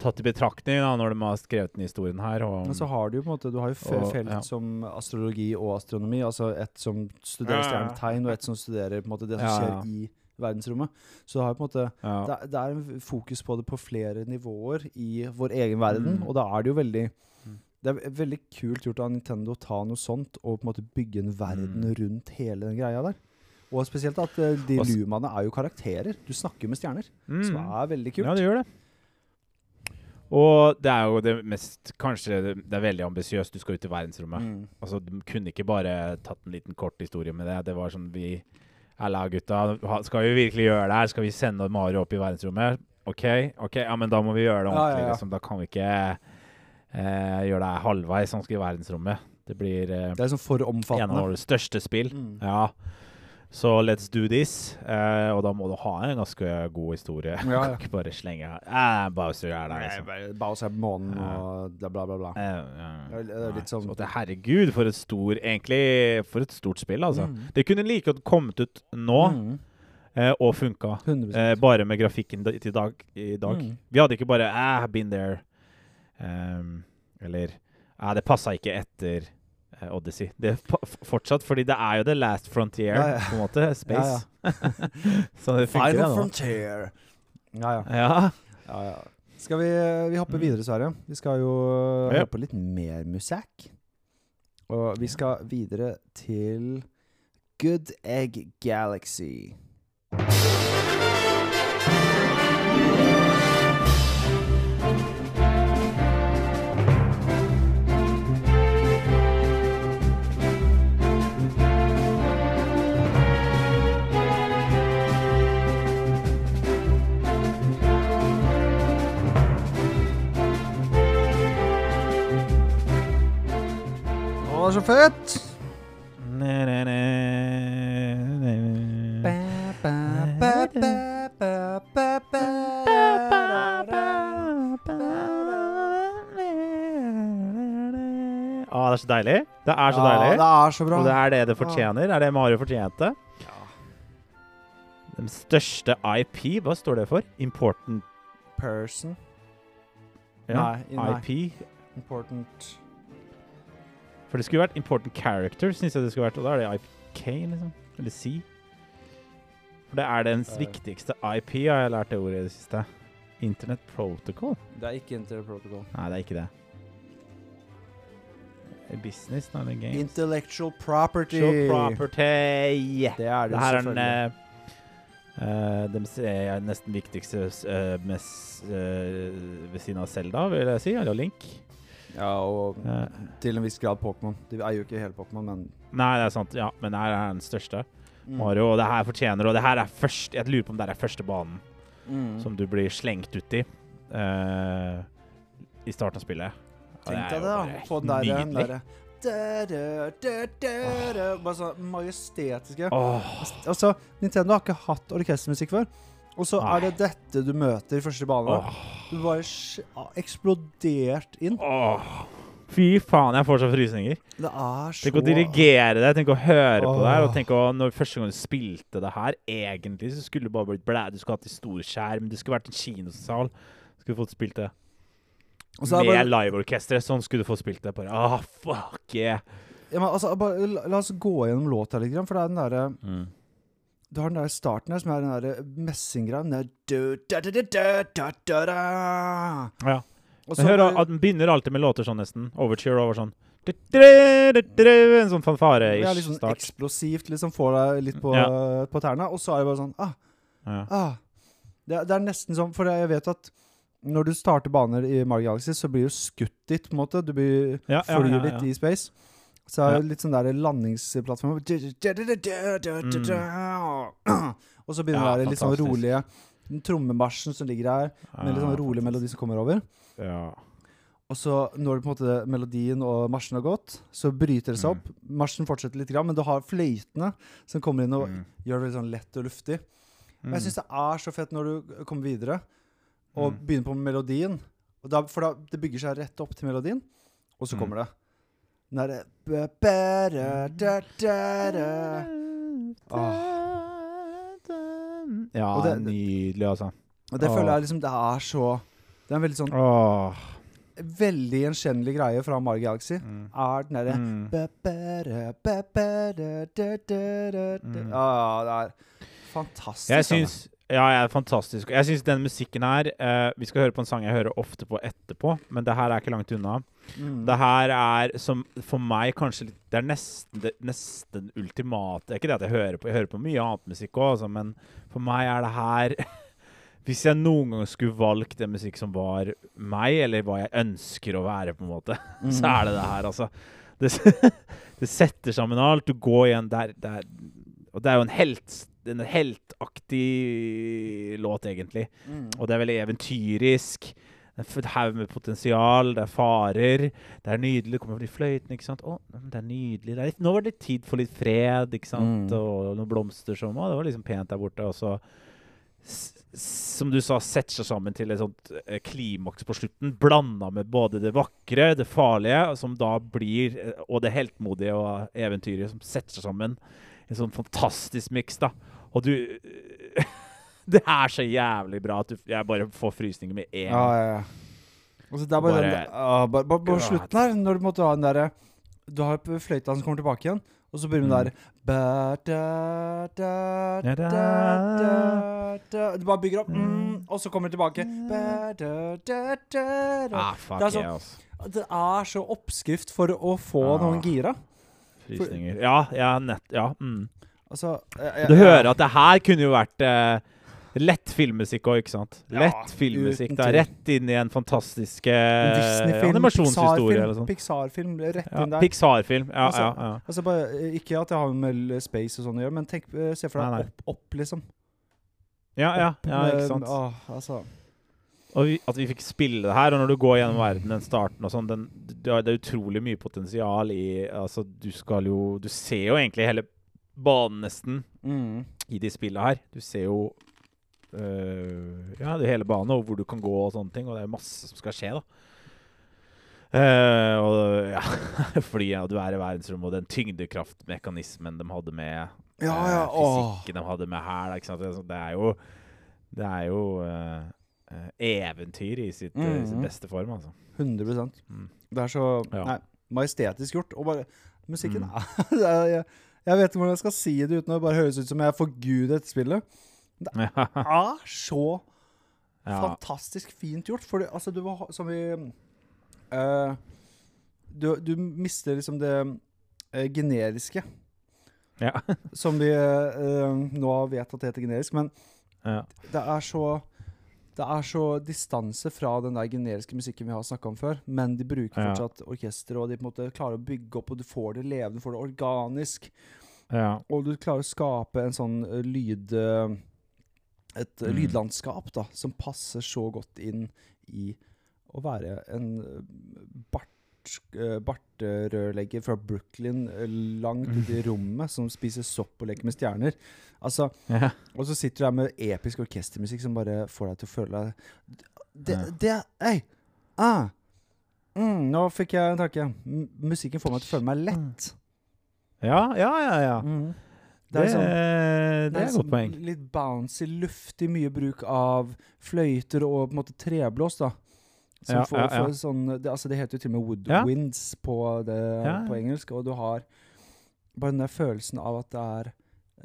tatt i betraktning da, når de har skrevet den historien her. Og, Men så har du jo på en måte Du har jo Og- felt ja. som astrologi og astronomi. Altså et som studerer stjernetegn, og et som studerer på en måte det som Ja, skjer i verdensrommet. Så det, har på en måte ja. det, det er en fokus på det på flere nivåer i vår egen verden, Mm. og da er det jo veldig. Det er veldig kult gjort av Nintendo å ta noe sånt og på en måte bygge en verden Mm. rundt hele den greia der. Og spesielt at eh, de lumaene er jo karakterer. Du snakker med stjerner, som Mm. er veldig kult. Ja, det gjør det. Og det er jo det mest Kanskje det, er veldig ambisiøst. Du skal ut i verdensrommet. Mm. Altså, Du kunne ikke bare tatt en liten kort historie med det. Det var sånn vi Alla gutta, skal vi virkelig gjøre det her? Skal vi sende Mario opp i verdensrommet? OK, ok, ja, men da må vi gjøre det Ja, ja, ordentlig. ja. Liksom. Da kan vi ikke eh, gjør deg halvveis skal i verdensrommet. Det blir eh, Det er sånn for en av omfattende. våre største spill. Mm. Ja. Så let's do this. Eh, og da må du ha en ganske god historie. Ja, ja. kan [LAUGHS] ikke bare slenge eh, Bowser er der, liksom. Nei, Bowser er på månen og bla, bla, bla. bla. Eh, ja. Det det er litt sånn- så det, herregud, for et stor Egentlig for et stort spill, altså. Mm. Det kunne like godt kommet ut nå Mm. eh, og funka. Eh, bare med grafikken til dag, i dag. Mm. Vi hadde ikke bare eh, been there. Ehm, eller ja, Det passa ikke etter uh, Odyssey. Det fortsatt, fordi det er jo the last frontier, Ja, ja. på en måte. [LAUGHS] Space. [LAUGHS] Så det funker, det Final nå. Frontier. Ja, ja. Ja. ja, ja. Skal vi, vi hoppe Mm. videre, Sverre? Vi skal jo høre på litt mer musikk. Og vi skal videre til Good Egg Galaxy. Ba, så da. Ah, det er så deilig. Det er så Ja, deilig. det er så bra. Og det er det det fortjener. Er det Mario fortjente? Den største IP, hva står det for? Important Person. ja, nei. IP. Important For det skulle vært important character, syns jeg det skulle vært. Og da er det IPK, liksom. Eller C. For det er dens viktigste IP, har jeg lært det ordet i det siste. Internet protocol? Det er ikke Internet Protocol. Nei, det er ikke det. Business, not a game. Intellectual property. Property. Det er det, Det her er den uh, eh, eh, Deres eh, nesten viktigste uh, mest, uh, ved siden av Selda, vil jeg si. Eller Link. Ja, og til en viss grad Pokémon. De eier jo ikke hele Pokémon, men nei, det er sant. Ja, men her er den største. Mm. Mario, og det her fortjener Og det her er først Jeg lurer på om det her er første banen Mm. som du blir slengt uti uh, i starten av spillet. Tenk deg det, da. På Få den der, den derre. Bare sånn majestetiske. Oh. Altså, Nintendo har ikke hatt orkestermusikk før. Og så er det dette du møter i første bane. åh, Du bare eksplodert inn. åh. Fy faen, jeg får så frysninger. Det er så Tenk å dirigere det, tenk å høre på det her. Og tenk å, når første gang du spilte det her, egentlig så skulle du bare blitt blæ. Du skulle hatt en stor skjerm, det skulle vært en kinosal. Skulle fått spilt det med bare, liveorkesteret. Sånn skulle du fått spilt det. Bare, ah, fuck yeah. ja, men, altså, bare, la, la oss gå gjennom låta litt, for det er den derre Mm. Du har den der starten her, som er den der messinggreia. Da, da. Ja. Jeg hører at Den begynner alltid med låter sånn, nesten. Overture over sånn En sånn fanfare-ish ja, litt sånn start. eksplosivt, liksom får deg litt på, Ja. på tærne. Og så er det bare sånn ah, Ja. ah. Det, det er nesten sånn, for jeg vet at når du starter baner i Mario Galaxy, så blir du skutt dit, på en måte. Du blir, Ja, flyr litt i space. Så er det litt sånn der landingsplattform Og så begynner Mm. Ja, det litt sånn rolige den trommemarsjen som ligger her, med litt sånn rolig melodi som kommer over. Ja. Og så når på en måte melodien og marsjen har gått, så bryter det seg Mm. opp. Marsjen fortsetter litt, men du har fløytene som kommer inn og Mm. gjør det veldig sånn lett og luftig. Og jeg Mm. syns det er så fett når du kommer videre og Mm. begynner på melodien. Da, for da, det bygger seg rett opp til melodien, og så Mm. kommer det. Den det ba- ba- da- da- da- da. Ja, Og det- nydelig, altså. Og det Åh. føler jeg liksom Det er så Det er en veldig sånn Åh. Veldig gjenkjennelig greie fra Mario Galaxy. Mm. Er den derre Mm. Mm. Ja, det er fantastisk. Jeg syns Ja, jeg er fantastisk. Jeg syns den musikken her eh, Vi skal høre på en sang jeg hører ofte på etterpå, men det her er ikke langt unna. Mm. Det her er som for meg kanskje Det er nesten det nesten ultimate Ikke det at jeg hører på Jeg hører på mye annet musikk òg, altså, men for meg er det her [LAUGHS] Hvis jeg noen gang skulle valgt en musikk som var meg, eller hva jeg ønsker å være, på en måte, [LAUGHS] Mm. så er det det her, altså. Det, [LAUGHS] det setter sammen alt. Du går igjen der, der Og det er jo en helt en heltaktig låt, egentlig. Mm. Og det er veldig eventyrisk. Det er en haug med potensial, det er farer. Det er nydelig. Det kommer de fløytene, ikke sant. Å, det er nydelig. Det er litt, nå var det tid for litt fred, ikke sant. Mm. Og noen blomster som Å, det var liksom pent der borte. Og så, som du sa, setter seg sammen til et sånt eh, klimaks på slutten. Blanda med både det vakre, det farlige, som da blir eh, Og det heltmodige og eventyret som setter seg sammen. En sånn fantastisk miks, da. Og du [LAUGHS] [LAUGHS] Det er så jævlig bra at du, jeg bare får frysninger med en Ja, ja, ja. Og så det er bare, Bare- den, ah, bare, bare, bare slutten her, når du måtte ha den derre Du har fløyta som kommer tilbake igjen, Og så begynner Mm. den der da, da. Du bare bygger opp, mm, og så kommer det tilbake. Ah, fuck Det er så, altså. Det er så oppskrift for å få Ah. noen gira. Frysninger. Ja, ja, nett, ja. Mm. Altså jeg- jeg- Du hører at det her kunne jo vært eh, lett filmmusikk òg, ikke sant? Ja, Lett filmmusikk. da. Rett inn i en fantastisk eh, animasjonshistorie Pixar-film, sånn. Pixar-film rett Ja, inn der. Pixar-film. Ja, Altså, ja, ja. Altså bare, eh, Ikke at det har med space og sånn å gjøre, men tenk, eh, se for deg nei. opp, opp, liksom. ja, ja, ja ikke sant. Å, altså. Og vi, at vi fikk spille det her, og når du går gjennom verden, den starten og sånn, det er utrolig mye potensial i Altså, du skal jo Du ser jo egentlig hele banen nesten Mm. i de spillene her. Du ser jo øh, Ja, det hele banen, og hvor du kan gå og sånne ting. Og det er masse som skal skje, da. Uh, og [LAUGHS] ja, fordi ja, du er i verdensrommet, og den tyngdekraftmekanismen de hadde med Ja, eh, ja, uh, Fysikken de hadde med her, da? Det er sånn- Det er jo Det er jo uh, eventyr i sitt, eh, sin Mhm. beste form, altså. 100 Mm. Det er så nei, majestetisk gjort. Og bare Musikken Mm. [LAUGHS] jeg, jeg vet ikke hvordan jeg skal si det uten å bare høres ut som jeg forguder dette spillet. er så ja. fantastisk fint gjort. For altså, du var som vi uh, du, du mister liksom det uh, generiske, ja. som vi uh, nå vet at det heter generisk. Men ja. det er så det er så distanse fra den der generiske musikken vi har snakka om før. Men de bruker Ja. fortsatt orkester, og de på en måte klarer å bygge opp, og du får det levende, du får det organisk. ja. Og du klarer å skape en sånn lyd... eh, et eh, Mm. lydlandskap da, som passer så godt inn i å være en eh, bart, eh, barterørlegger fra Brooklyn langt Mm. ute i rommet som spiser sopp og leker med stjerner. Altså, ja. og så sitter du der med episk orkestermusikk som bare får deg til å føle deg Det, det Hei! Ah, mm, nå fikk jeg en tanke. Musikken får meg til å føle meg lett. Ja, ja, ja. ja. Mm. Det, er sånn- det, er et sånn godt poeng. Litt bouncy, luftig, mye bruk av fløyter og på en måte treblås, da. Som Ja, får, ja, ja. sånn det, altså det heter jo til og med woodwinds på, det, på engelsk, og du har bare den der følelsen av at det er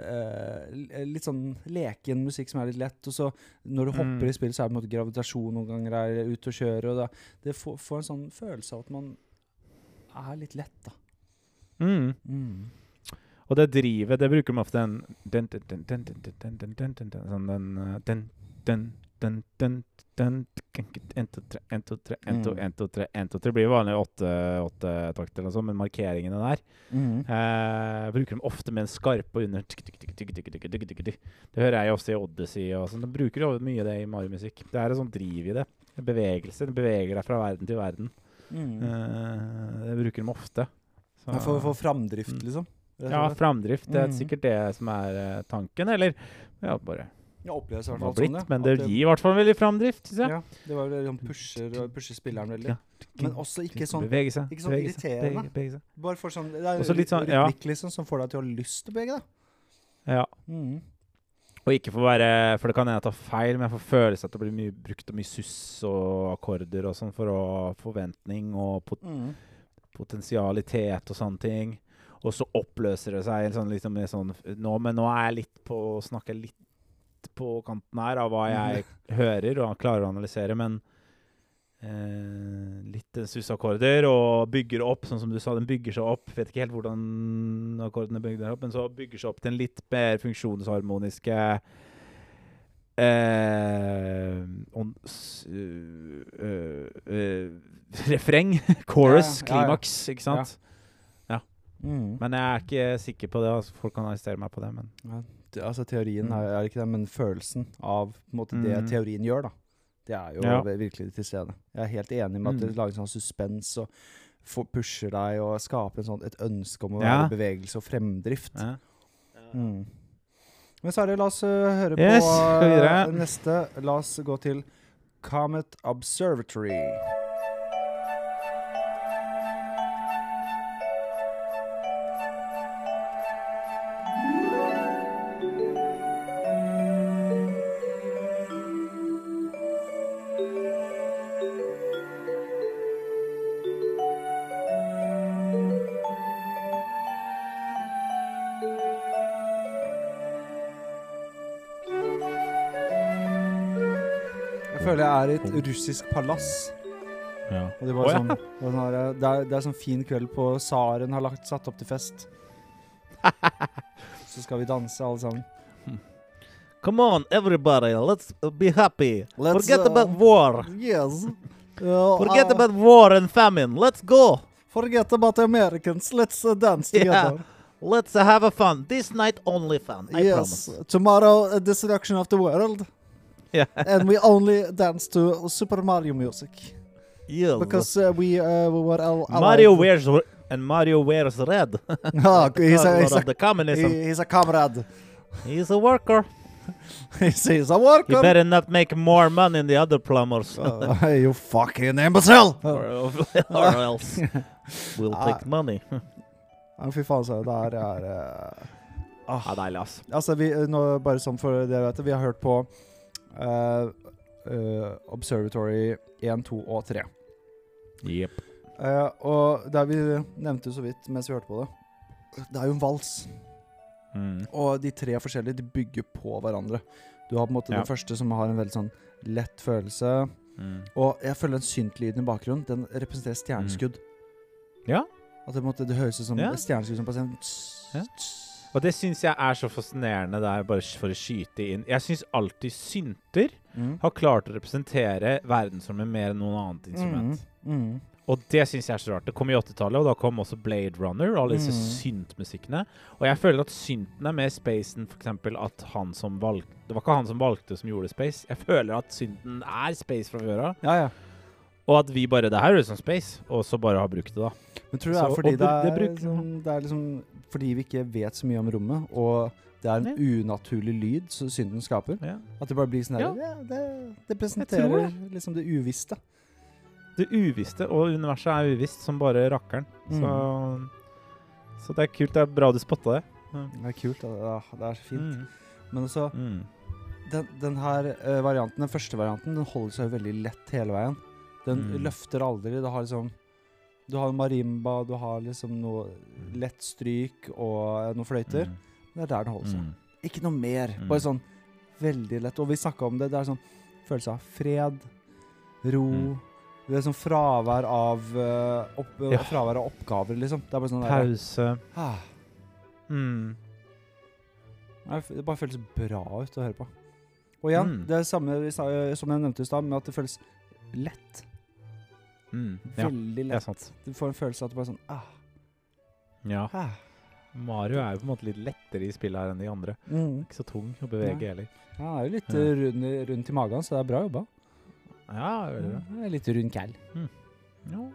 eh, litt sånn leken musikk som er litt lett, og så når du hopper Mm. i spill, så er det på en måte gravitasjon noen ganger er ute og kjøre, og da, det får, får en sånn følelse av at man er litt lett, da. Mm. Mm. Og det drivet, det bruker de ofte en den, den, den, den, den, den, den, den, den, den, Sånn den eh, den, den, den, den, den En, to, tre, en, to, tre, en, to, Mm. en, to, tre, en, to, tre. Det blir vanlig åtte, åtte takter eller noe sånt, men markeringene der Mm. eh, bruker de ofte med en skarpe under tikk, tikk, tikk. Det hører jeg ofte i Odyssey og sånn. De bruker jo mye det i Mario-musikk. Det er et sånt driv i det. En bevegelse. Det beveger deg fra verden til verden. Mm. Eh, det bruker de ofte. Så- Ja, For, for framdrift, Mm. liksom? Ja, framdrift. Det er Mm. sikkert det som er uh, tanken. Eller ja, bare Jeg opplever det i hvert fall sånn, ja. Men det gir i hvert fall veldig framdrift, syns jeg. Ja, det var sånn pusher, pusher spilleren veldig. Ja. Men også ikke sånn Bevege seg. ikke sånn bevege seg, irriterende. Bevege, bevege seg. Bare for sånn Det er litt sånn, ja. liksom, som får deg til å ha lyst til å bevege deg. Ja. Mm. Og ikke for å være For det kan hende jeg tar feil, men jeg får følelse at det blir mye brukt og mye suss og akkorder og sånn for å forventning og pot Mm. potensialitet og sånne ting. Og så oppløser det seg sånn, liksom, sånn nå, Men nå er jeg litt på snakker jeg litt på kanten her av hva jeg [LAUGHS] hører og klarer å analysere, men eh, litt sussakkorder og bygger opp, sånn som du sa, den bygger seg opp. Vet ikke helt hvordan akkordene bygger opp, men så bygger seg opp til en litt mer funksjonsharmoniske eh, on, uh, uh, øh, refreng. Chorus, Ja, ja, ja, ja. klimaks, ikke sant? Mm. Men jeg er ikke sikker på det. Altså, folk kan arrestere meg på det, men Ja, det, altså teorien Mm. er, er ikke det, men følelsen av på en måte, det Mm. teorien gjør, da. Det er jo Ja. virkelig til stede. Jeg er helt enig med at det Mm. lager sånn suspens og får- pusher deg og skaper en sånn, et ønske om å Ja. være bevegelse og fremdrift. ja. Mm. Men Sverre, la oss uh, høre Yes, på [LAUGHS] uh, neste. La oss gå til Comet Observatory. Føler jeg er i et russisk palass. Ja. Og de bare Å, ja. sånn, sånn her, det, er, det er sånn fin kveld på Tsaren har lagt, satt opp til fest. [LAUGHS] Så skal vi danse, alle sammen. Come on, everybody, let's be happy. Let's, Forget uh, about war. Yes. [LAUGHS] Uh, Forget uh, about war and famine. Let's go. Forget about the Americans. Let's uh, dance Yeah. together. Let's uh, have a fun. This night only fun. I yes. promise. Tomorrow, uh, destruction of the world. Yeah. [LAUGHS] and we only dance to Super Mario music. Yeah. Because uh, we, uh, we were all Mario wears and Mario wears red. [LAUGHS] Ah, [LAUGHS] he's, a, he's, a, the communism. he- he's a comrade. He's a worker. he's, he's a worker. better not make more money than the other plumbers. Uh, you fucking imbecile! or, or else we'll Ah. take money. Ja, fy faen, så det her er uh, Ja, deilig, ass. Altså, vi, nå, bare sånn for dere vet det, vi har hørt på eh, eh, Observatory 1, 2 og 3. Jepp. Uh, og der vi nevnte så vidt mens vi hørte på det Det er jo en vals. Mm. Og de tre forskjellige de bygger på hverandre. Du har på en måte Ja. den første som har en veldig sånn lett følelse. Mm. Og jeg føler den syntlyden i bakgrunnen Den representerer stjerneskudd. Ja. At det, på en måte, det høres ut som Ja. stjerneskudd som passerer. Ja. Og det syns jeg er så fascinerende der, bare for å skyte inn. Jeg syns alltid synter Mm. har klart å representere verdensrommet mer enn noen annet instrument. Mm. Mm. Og det syns jeg er så rart. Det kom i 80-tallet, og da kom også Blade Runner og alle disse Mm. syntmusikkene. Og jeg føler at synten er mer space enn f.eks. at han som valgte Det var ikke han som valgte, som gjorde space. Jeg føler at synten er space fra før av. Ja, ja. Og at vi bare Det her høres ut som space, og så bare har brukt det, da. Men tror du det Så- er fordi det, er, det er, liksom, det er liksom Fordi vi ikke vet så mye om rommet, og det er en unaturlig lyd som synden skaper? Ja. At det bare blir sånn her Ja. ja. det, det presenterer liksom det uvisste. Det uvisste, og universet er uvisst som bare rakkeren. Mm. Så, så det er kult. Det er bra du spotta det. Det er kult. Det er, det er så fint. Mm. Men også Mm. den, den her uh, varianten, den første varianten, den holder seg veldig lett hele veien. Den Mm. løfter aldri. Det har liksom Du har marimba, du har liksom noe lett stryk og eh, noen fløyter. Mm. Det er der den holder seg. Mm. Ikke noe mer. Mm. Bare sånn veldig lett. Og vi snakka om det. Det er sånn følelse av fred, ro Mm. Det er sånn fravær av eh, opp, Ja. Fravær av oppgaver, liksom. Det er bare sånn der, Pause. ah, Mm. Det bare føles bra ut å høre på. Og igjen, Mm. det samme eh, som jeg nevnte i stad, med at det føles lett. Mm. Ja, Veldig det er lett. sant. Du får en følelse av at du bare sånn ah, Ja. ah. Mario er jo på en måte litt lettere i spillet her enn de andre. Mm. Ikke så tung å bevege Nei. heller. Ja, Han er jo litt Ja. eh, rund, rundt i magen, så det er bra jobba. Ja, gjør det. Ja, litt rund kæll. Ja.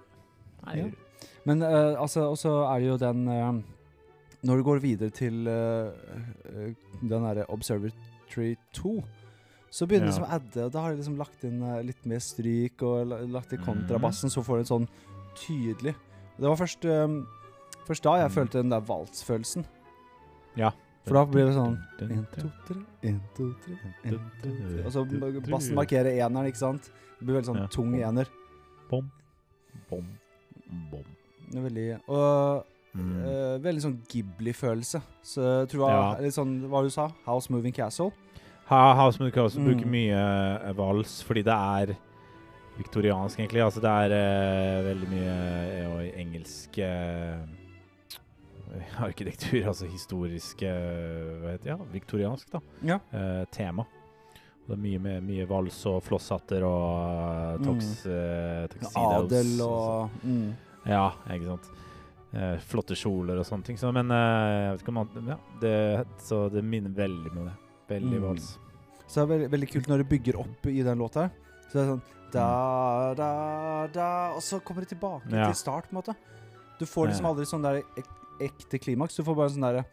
Nei, Ja. Men eh, altså, og så er det jo den eh, Når du går videre til eh, eh, den derre Observatory 2, så begynner Ja. liksom adde. og Da har de liksom lagt inn eh, litt mer stryk og lagt i Mhm. kontrabassen, så får du en sånn tydelig Det var først, um, først da jeg Mm. følte den der valsfølelsen. Ja. For da blir det sånn En, to, tre, en, to, tre, en, to, tre. Og så bassen markerer eneren, ikke sant? Det blir veldig sånn Ja. tung ener. Bom, bom, bom. Det veldig Og Mm. Eh, veldig sånn Ghibli-følelse. Så jeg tror jeg Ja. litt sånn Hva du sa House Moving Castle? House Music også Mm. bruker mye eh, vals, fordi det er viktoriansk, egentlig. Altså det er uh, veldig mye uh, engelsk uh, arkitektur, altså historisk Hva heter? Ja, viktoriansk, da. Ja. tema. Og det er mye, mye, mye vals og flosshatter og tox, tuxedos. Adel og mm. Ja, ikke sant. Flotte kjoler og sånne ting. Så, men jeg vet ikke om man, ja, det, Så det minner veldig om det. Veldig Mm. vals. Så det er veldig, veldig kult når det bygger opp i den låta. Så det er sånn da, da, da Og så kommer det tilbake Mm. Ja. til start, på en måte. Du får liksom aldri sånn der ek ekte klimaks. Du får bare sånn der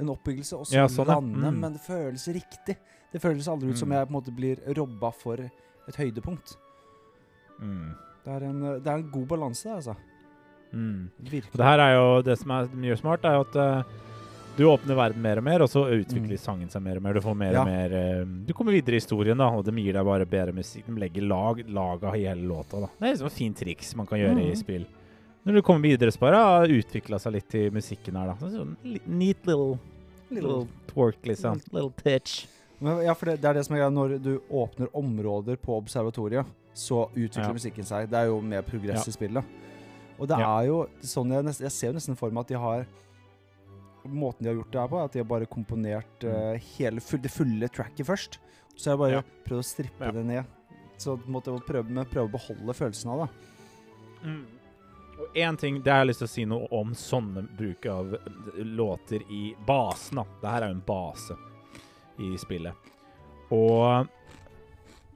en oppbyggelse, og så Ja, sånn, lande, Mm. men det føles riktig. Det føles aldri ut som Mm. jeg på en måte blir robba for et høydepunkt. Mm. Det er en, det er en god balanse der, altså. Mm. Virkelig. Det her er jo det som er mye smart, er jo at eh, du åpner verden mer og mer, og så utvikler Mm. sangen seg mer og mer. Du får mer Ja. og mer eh, Du kommer videre i historien, da, og de gir deg bare bedre musikk. De legger lag, laga i hele låta, da. Det er liksom et fint triks man kan gjøre i Mm. spill. Når du kommer videre, så bare har utvikla seg litt i musikken her, da. Så Sånn neat little, little twerk, liksom. Little touch. Ja, for det, det er det som er greia. Når du åpner områder på observatoriet, så utvikler Ja. musikken seg. Det er jo mer progress Ja. i spillet. Og det er jo sånn jeg, jeg ser jo nesten for meg at de har Måten de har gjort det her på, er at de har bare komponert Mm. eh, hele full, det fulle tracket først. Så jeg bare Ja. prøvd å strippe Ja. det ned. Så måtte jeg prøve, prøve å beholde følelsen av det. Og én ting det har jeg lyst til å si noe om sånne bruk av eh, låter i basen. da. Det her er jo en base i spillet. Og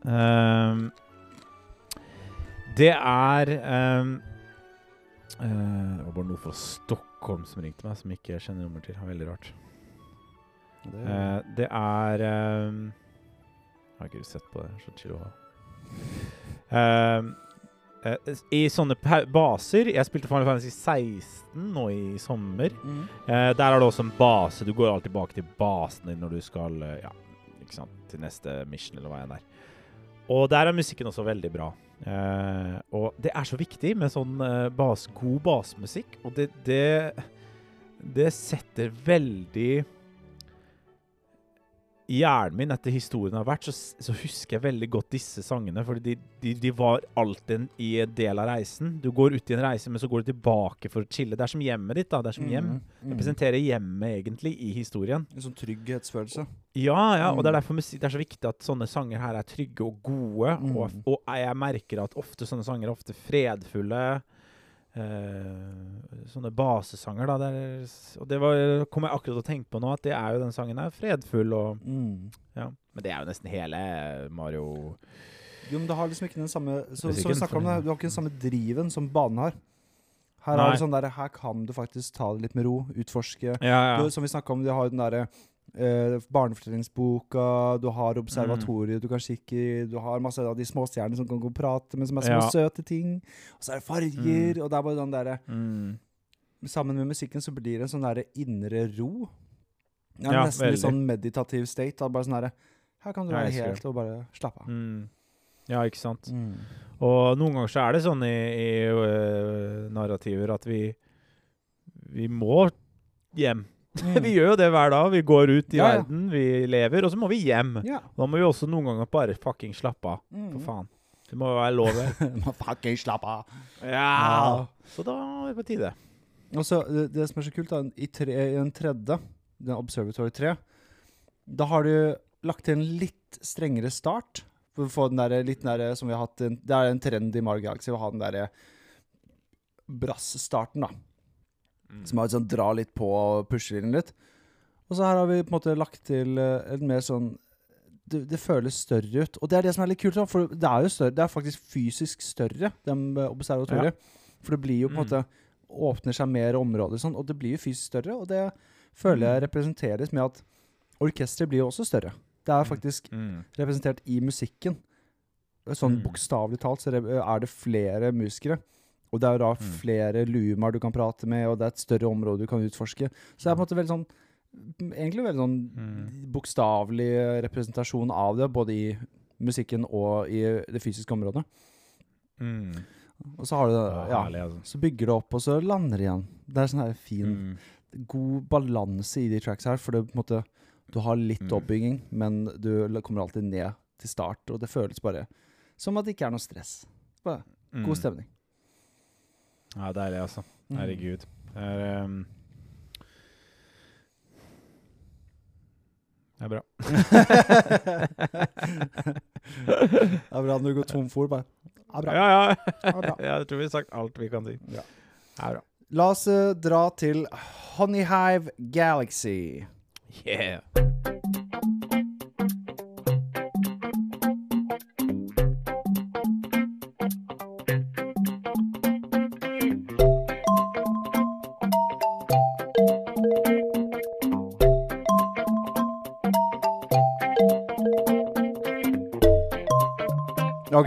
ehm, Det er eh, Det var bare noe fra Stockholm som ringte meg, som ikke jeg kjenner nummer til. Det er veldig rart. Det, uh, det er um, Jeg har ikke sett på det. Så chill å ha. Eh, I sånne baser Jeg spilte Final Fantasy 16 nå i sommer. mm. Eh, der er det også en base. Du går alltid tilbake til basen din når du skal eh, ja, til neste mission eller hva enn det er. Og der er musikken også veldig bra. Eh, og det er så viktig med sånn eh, bas, god basemusikk, og det, det Det setter veldig I hjernen min etter historien har vært, så, så husker jeg veldig godt disse sangene. For de, de, de var alltid i en del av reisen. Du går ut i en reise, men så går du tilbake for å chille. Det er som hjemmet ditt. da, Det er som hjem. Mm, mm. Representerer hjemmet egentlig i historien. En sånn trygghetsfølelse. Ja, ja, og det er Mm. derfor det er så viktig at sånne sanger her er trygge og gode. Mm. Og, og jeg merker at ofte sånne sanger er ofte fredfulle. Eh, sånne basesanger, da. Det er, og det var, kom jeg akkurat til å tenke på nå, at det er jo den sangen her. Fredfull og Mm. Ja. Men det er jo nesten hele Mario Jo, men det har liksom ikke den samme så, Som vi om det, Du har ikke den samme driven som banen har. Her Nei. er det sånn der, her kan du faktisk ta det litt med ro, utforske. Ja, Du, som vi snakka om, de har den derre eh, barnefortellingsboka, du har observatoriet du kan kikke i, du har masse av de småstjernene som kan gå og prate men som er små Ja. søte ting. Og så er det farger, og det er bare den derre mm. Sammen med musikken så blir det en sånn derre indre ro. Ja, Ja, nesten litt sånn meditativ state. Bare sånn derre Her kan du være helt og bare slappe av. Mm. Ja, ikke sant. Mm. Og noen ganger så er det sånn i, i uh, narrativer at vi Vi må hjem. Mm. [LAUGHS] vi gjør jo det hver dag. Vi går ut i Ja, verden, vi lever, og så må vi hjem. Da må vi også noen ganger bare fucking slappe av. Mm. For faen. Det må jo være lov. [LAUGHS] Må fucking slappe av. ja. Så da er det på tide. Og så, det, det som er så kult, da, i, tre, i den tredje, den Observatory 3, da har du lagt til en litt strengere start. For å få den der, litt den der som vi har hatt Det er en trend i Mario Galaxy å ha den derre brass-starten, da. Som er sånn dra litt på og pushe inn litt. Og så her har vi på en måte lagt til eh, en mer sånn det, det føles større ut. Og det er det som er litt kult, for det er jo større, det er faktisk fysisk større, de eh, Ja. For det blir jo på en Mm. måte Åpner seg mer områder, sånn, og det blir jo fysisk større. Og det føler jeg representeres med at orkesteret blir jo også større. Det er Mm. faktisk Mm. representert i musikken. Sånn Mm. bokstavelig talt så er det flere musikere. Og det er jo da Mm. flere lumaer du kan prate med, og det er et større område du kan utforske. Så det er på en måte veldig sånn Egentlig veldig sånn Mm. bokstavelig representasjon av det, både i musikken og i det fysiske området. Mm. Og så har du Ja, herlig, altså. så bygger det opp, og så lander det igjen. Det er sånn her fin, Mm. god balanse i de tracks her, for det på en måte Du har litt Mm. oppbygging, men du kommer alltid ned til start, og det føles bare som at det ikke er noe stress. Bare god stemning. Ja, deilig, altså. Mm. Herregud. Det er um, Det er bra. [LAUGHS] det er bra når du går tom for ord. Ja, bra. Ja, ja. Ja, bra. [LAUGHS] ja, jeg tror vi har sagt alt vi kan si. Ja. Det er bra. La oss uh, dra til Honeyhive Galaxy. Yeah.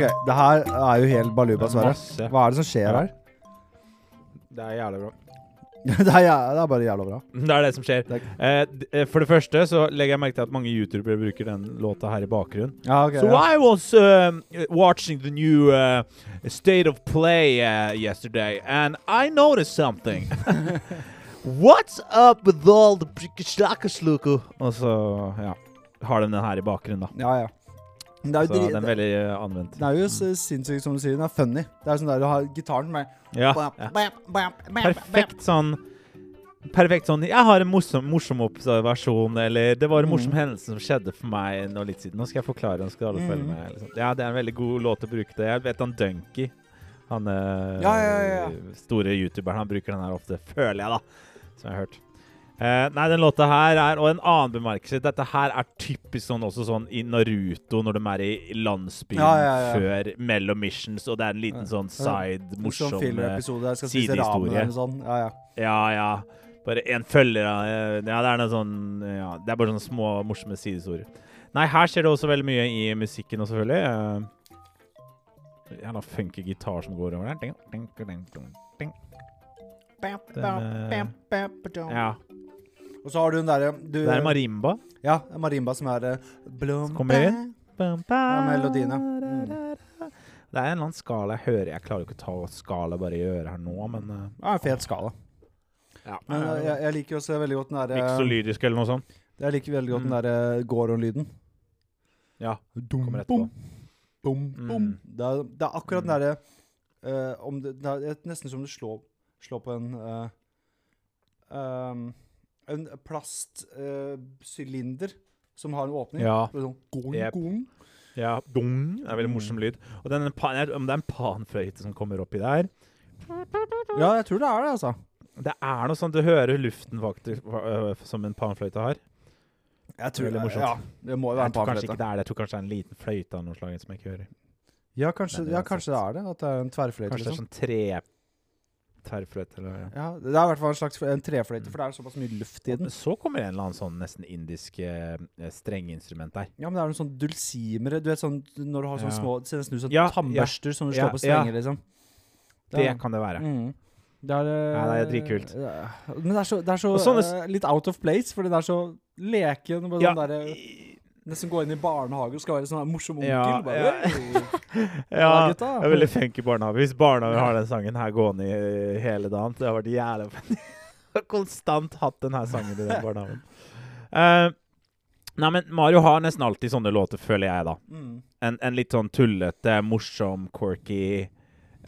Ok, det her er jo helt baluba, Sverre. Masse. Hva er det som skjer her? Det er jævlig bra. [LAUGHS] det, er, jæ- det er bare jævla bra. Det er det som skjer. Det Eh, d- eh, for det første så legger jeg merke til at mange youtubere bruker den låta her i bakgrunnen. Ja, ok. So ja. I was um, watching the new uh, State of Play uh, yesterday, and I noticed something. [LAUGHS] What's up with all the? Og så, ja. har de den her i bakgrunnen, da. Ja, ja. Det er jo, Så den er veldig eh, anvendt. det er jo mm. sinnssykt, som du sier. Den er funny. Det er sånn der du har gitaren med Ja, ja. Perfekt sånn Perfekt sånn Jeg har en morsom, morsom observasjon, eller det var en morsom Mm. hendelse som skjedde for meg nå litt siden. Nå skal jeg forklare, nå skal alle følge Mm. med. Liksom. Ja, det er en veldig god låt å bruke det. Jeg vet han Dunky, han eh, Ja, ja, ja, ja. store youtuberen, han bruker den her ofte, føler jeg, da. Som jeg har hørt. Eh, nei, den låta her er Og en annen bemerkelse. Dette her er typisk sånn også sånn i Naruto, når de er i landsbyen Ja, ja, ja. før mellom missions, og det er en liten sånn side, En sånn morsom fillerepisode jeg skal spise sidehistorie. ramen eller noe sånt. Ja, ja. Ja, ja. Bare én følger av eh, Ja, det er noe sånn ja, Det er bare sånne små, morsomme sidehistorier. Nei, her skjer det også veldig mye i musikken, også, selvfølgelig. Uh, Jævla funky gitar som går over der. Den, Ja. Og så har du den derre Det er marimba. Ja, marimba som er eh, blom, Kommer inn. [LAUGHS] Bum, ba, melodien, ja. da, Mm. Det er en eller annen skala jeg hører. Jeg klarer jo ikke å ta skala bare i øret her nå, men Det Ja, en fet skala. ja. Men eh, jeg, jeg liker også veldig godt den Ikke så lydisk eller noe sånt. Jeg liker veldig godt den Mm. derre Goron-lyden. Ja. Dum, Kommer på. bom, bom, Mm. Det, er, det er akkurat den Mm. derre uh, det, det er nesten som du slår, slår på en eh, um, En plastsylinder som har en åpning. Ja. Det er Sånn, gong, Jep. gong. Ja, dung. Det er veldig morsom lyd. Og den, om det er en panfløyte som kommer oppi der Ja, jeg tror det er det, altså. Det er noe sånt du hører luften faktisk øh, som en panfløyte har. Jeg tror Veldig morsomt. Ja, det må jo være en panfløyte. kanskje det er det. Jeg tror kanskje det er en liten fløyte av noe slag som jeg ikke hører. Ja, kanskje, ja, kanskje det er det. At det er en tverrfløyte. Kanskje det er Liksom. sånn tre tverrfløyte eller ja. Ja, det er i hvert fall en slags en trefløyte, for det er såpass mye luft i den. Så kommer en eller annen sånn nesten indisk eh, strengeinstrument der. Ja, men det er noen sånn dulsimere Du vet sånn når du har sånne Ja. små Det ser nesten ut som Ja, tannbørster som du slår på strenger, liksom. Det kan det være. Mm. Det er, eh, Ja, det er dritkult. ja. Men det er så, det er så sånne uh, litt out of place, fordi det er så leken. Bare Ja. sånn derre Nesten gå inn i barnehage og skal være sånn her morsom onkel. Ja, bare, ja. [LAUGHS] Ja, det er veldig funky barnehage. Hvis barnehagen har den sangen her gående i hele dagen, det har vært jævlig funny. [LAUGHS] Konstant hatt den her sangen i den barnehagen. Uh, nei, men Mario har nesten alltid sånne låter, føler jeg, da. Mm. En, en litt sånn tullete, morsom, quirky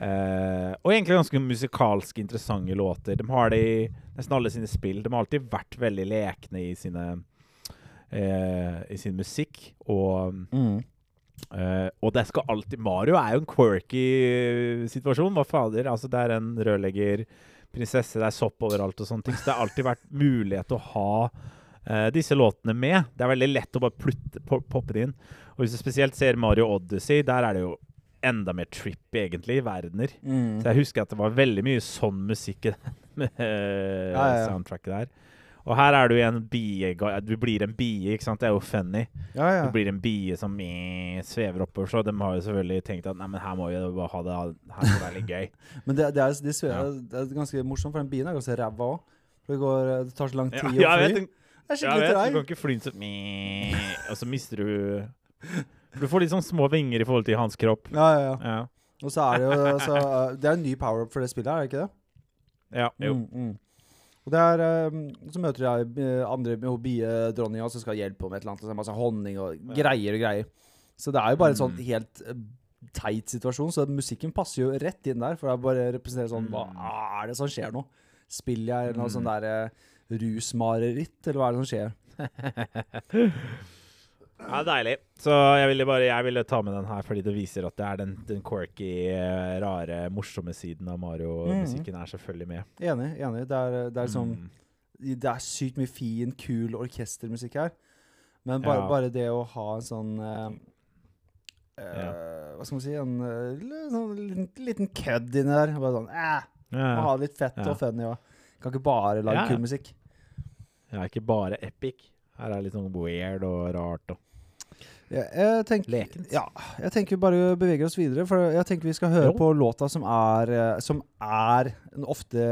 uh, Og egentlig ganske musikalsk interessante låter. De har det i nesten alle sine spill. De har alltid vært veldig lekne i sine eh, I sin musikk. Og Mm. Eh, og det skal alltid Mario er jo en quirky situasjon. Hva fader? Altså, det er en rørlegger, prinsesse, det er sopp overalt og sånne ting. Så det har alltid vært mulighet til å ha eh, disse låtene med. Det er veldig lett å bare plutte, poppe det inn. Og hvis du spesielt ser Mario Odyssey, der er det jo enda mer trippy, egentlig, i verdener. Mm. Så jeg husker at det var veldig mye sånn musikk i den eh, Ja, ja, ja. soundtracket der. Og her er du i en bie Du blir en bie, ikke sant? Det er jo funny. Ja, ja. Du blir en bie som eh, svever oppover, så de har jo selvfølgelig tenkt at nei, men her må vi bare ha det Her skal det være litt gøy. [LAUGHS] Men det, det, er, de svever, Ja. det er ganske morsomt, for den bien er ganske ræva òg. Det, går, det tar så lang tid Ja, å fly. vet, Det er skikkelig vet, du kan ikke fly sånn Og så mister du Du får litt sånn små vinger i forhold til hans kropp. Ja, ja, ja. Og så er det jo altså, [LAUGHS] Det er en ny power-up for det spillet, er det ikke det? ja jo. Mm, mm. Og det er um, Så møter jeg uh, andre med biedronninga som skal hjelpe henne med et eller annet. Masse honning og greier og greier. Så det er jo bare en sånn Mm. helt uh, teit situasjon. Så musikken passer jo rett inn der. For det er bare representerer sånn Hva Mm. er det som skjer nå? Spiller jeg noe Mm. sånn derre rusmareritt, eller hva er det som skjer? [LAUGHS] Ja, deilig. Så jeg ville bare jeg ville ta med den her fordi det viser at det er den, den quirky, eh, rare, morsomme siden av Mario-musikken er selvfølgelig med. Enig. enig Det er, det er sånn Mm. Det er sykt mye fin, kul orkestermusikk her. Men bare, Ja. bare det å ha en sånn uh, eh, Hva skal man si En uh, sånn liten, liten kødd inni der. Bare sånn eh, Må Ja, ha det litt fett Ja. og funny òg. Kan ikke bare lage Ja, ja. kul musikk. ja, ikke bare epic. Her er det litt sånn weird og rart og Jeg, jeg tenker lekent. Ja, jeg tenker vi bare beveger oss videre. For jeg tenker vi skal høre Jo. på låta som er eh, Som er ofte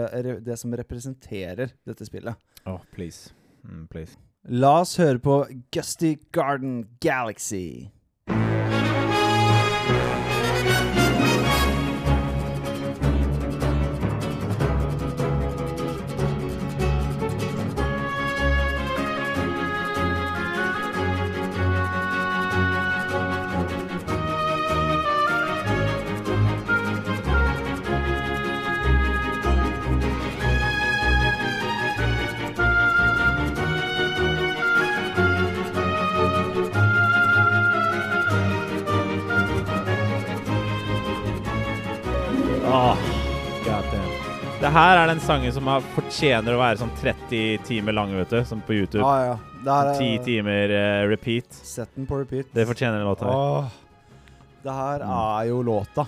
det som representerer dette spillet. Oh, please. Mm, please. La oss høre på Gusty Garden Galaxy. Her er den sangen som har, fortjener å være sånn 30 timer lang, vet du. Som på YouTube. Ah, ja. Det her er 10 timer uh, repeat. Sett den på repeat. Det fortjener den låta her. Åh, det her er jo låta.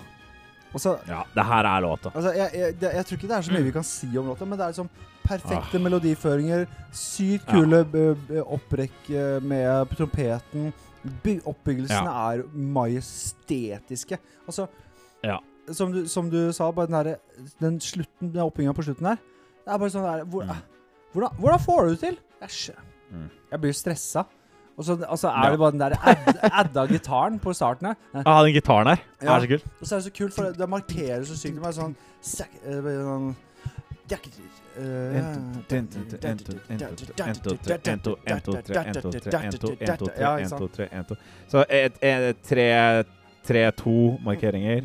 Også, Ja, det her er låta. Altså, jeg, jeg, jeg, jeg tror ikke det er så mye vi kan si om låta, men det er liksom perfekte melodiføringer, sykt kule Ja. opprekk eh, med trompeten. Oppbyggelsene oppbyggelsene er majestetiske. Altså, Ja. Som, du, som du sa, bare den, derre- den slutten, den oppbygginga på slutten der Det er bare sånn der hvor, Mm. hvordan, hvordan får du det til? Skjø- Mm. jeg blir stressa. Og så altså, er Ja. det bare den der add, adda gitaren på starten her. Ah, den gitaren her. Ja. er så kult. Og så er det så kult, for det, det markerer så sykt. Er sånn eh, sånn Ja? Så et- et- tre tre-to markeringer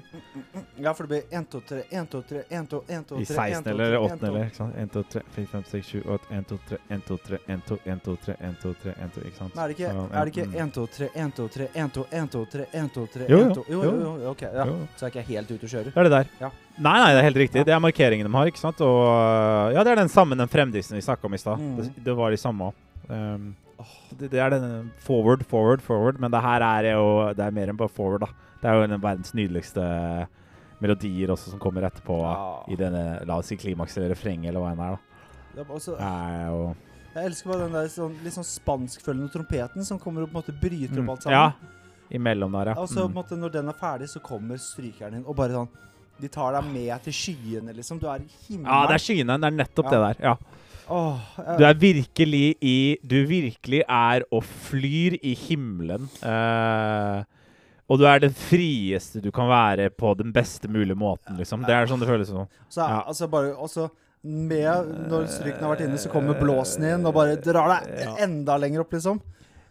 Ja, for det blir 1, 2, 3, 1, 2, 3, 1, 2, 1, 2, 3 i 16 eller 8 eller ikke sant? 1, 2, 3, 4, 5, 6, 7, 8 1, 2, 3, 1, 2, 3, 1, 2, 1, 2, 3, 1, 2, 3, 1, 2 Ikke sant? Men er det ikke, Så, er det ikke mm. 1, 2, 3, 1, 2, 3, 1, 2, 1, 2, 3, 1, 2, 3 Jo, jo, 1, 2 Jo, jo, jo. ok. Ja. Jo. Så er ikke jeg helt ute å kjøre. Det er det der. Ja. Nei, nei, det er helt riktig. Ja. Det er markeringen de har, ikke sant? Og øh, ja, det er den samme den fremdriften vi snakka om i stad. Mm. Det, det var de samme. Um, det, det er den forward, forward, forward. Men det her er jo Det er mer enn bare forward, da. Det er jo en av verdens nydeligste melodier også som kommer etterpå Ja. i denne, la oss si klimaks eller refrenget eller hva enn er. da. Det er også, jo jeg elsker bare den der sånn, litt sånn spanskfølgende trompeten som kommer og på en måte bryter opp mm, alt sammen. Ja. Imellom der, ja. Og så på en Mm. måte når den er ferdig, så kommer strykeren din og bare sånn De tar deg med til skyene, liksom. Du er i himmelen. Ja, det er skyene. Det er nettopp Ja. det der. ja. Oh, jeg- Du er virkelig i Du virkelig er og flyr i himmelen. eh, og du er den frieste du kan være på den beste mulige måten, liksom. Det er sånn det føles som. Så Ja. altså bare også med Når stryken har vært inne, så kommer blåsen inn og bare drar deg enda lenger opp, liksom.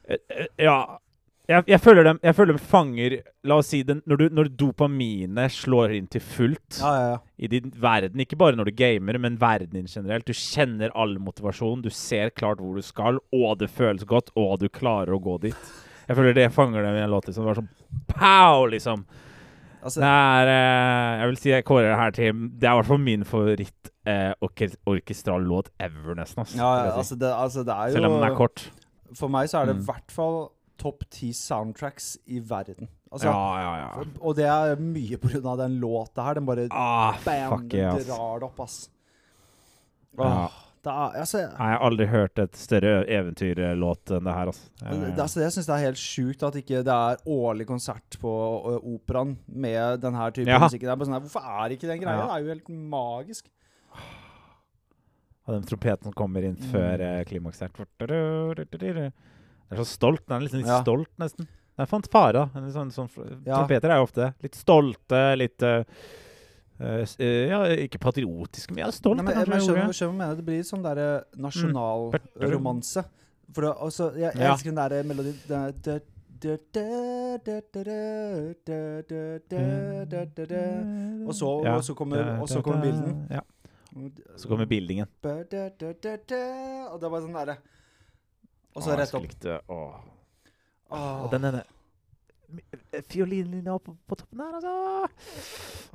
Eh, eh, Ja. Jeg, jeg, føler dem, jeg føler dem, fanger La oss si den, når, du, når dopaminet slår inn til fullt Ja, ja, ja. i din verden, ikke bare når du gamer, men verden din generelt. Du kjenner all motivasjon, du ser klart hvor du skal, og det føles godt, og du klarer å gå dit. Jeg føler det fanger dem i en låt. liksom. Det var sånn pow, liksom. Altså, Det er eh, Jeg vil si jeg kårer det her til Det er i hvert fall min favoritt eh, orke orkestral låt ever, nesten. ass, ja, ja, altså, det, altså det er jo Selv om den er kort. For meg så er det i Mm. hvert fall topp ti soundtracks i verden. Altså, ja, ja, ja. Og det er mye på grunn av den låta her. Den bare Ah, bam, fuck yeah, drar det opp, ass. Ja. Er, altså, Jeg har aldri hørt et større eventyrlåt enn det her. Altså. det, altså, jeg syns det er helt sjukt at ikke det er årlig konsert på uh, operaen med denne type Ja. musikk. Sånn Hvorfor er ikke den greia? Ja. Det er jo helt magisk. Og den trompeten kommer inn Mm. før mm. klimaks her. Det er så stolt. Den er litt sånn Ja. stolt, nesten. Det er fantare. da. Sånn, sånn. Trompeter er jo ofte litt stolte, litt eh, eh, eh, ja, ikke patriotisk, men jeg er stolt. Nei, men, jeg, jeg, skjønner, jeg skjønner, mener, det blir sånn derre nasjonalromanse. For det, altså, jeg, jeg elsker den derre melodien der, og så, og så kommer, og så kommer bilden. Ja. Så kommer bildingen. Og det er bare sånn derre Og så rett opp. Og den er det. Fiolinlinja på, på toppen der, altså.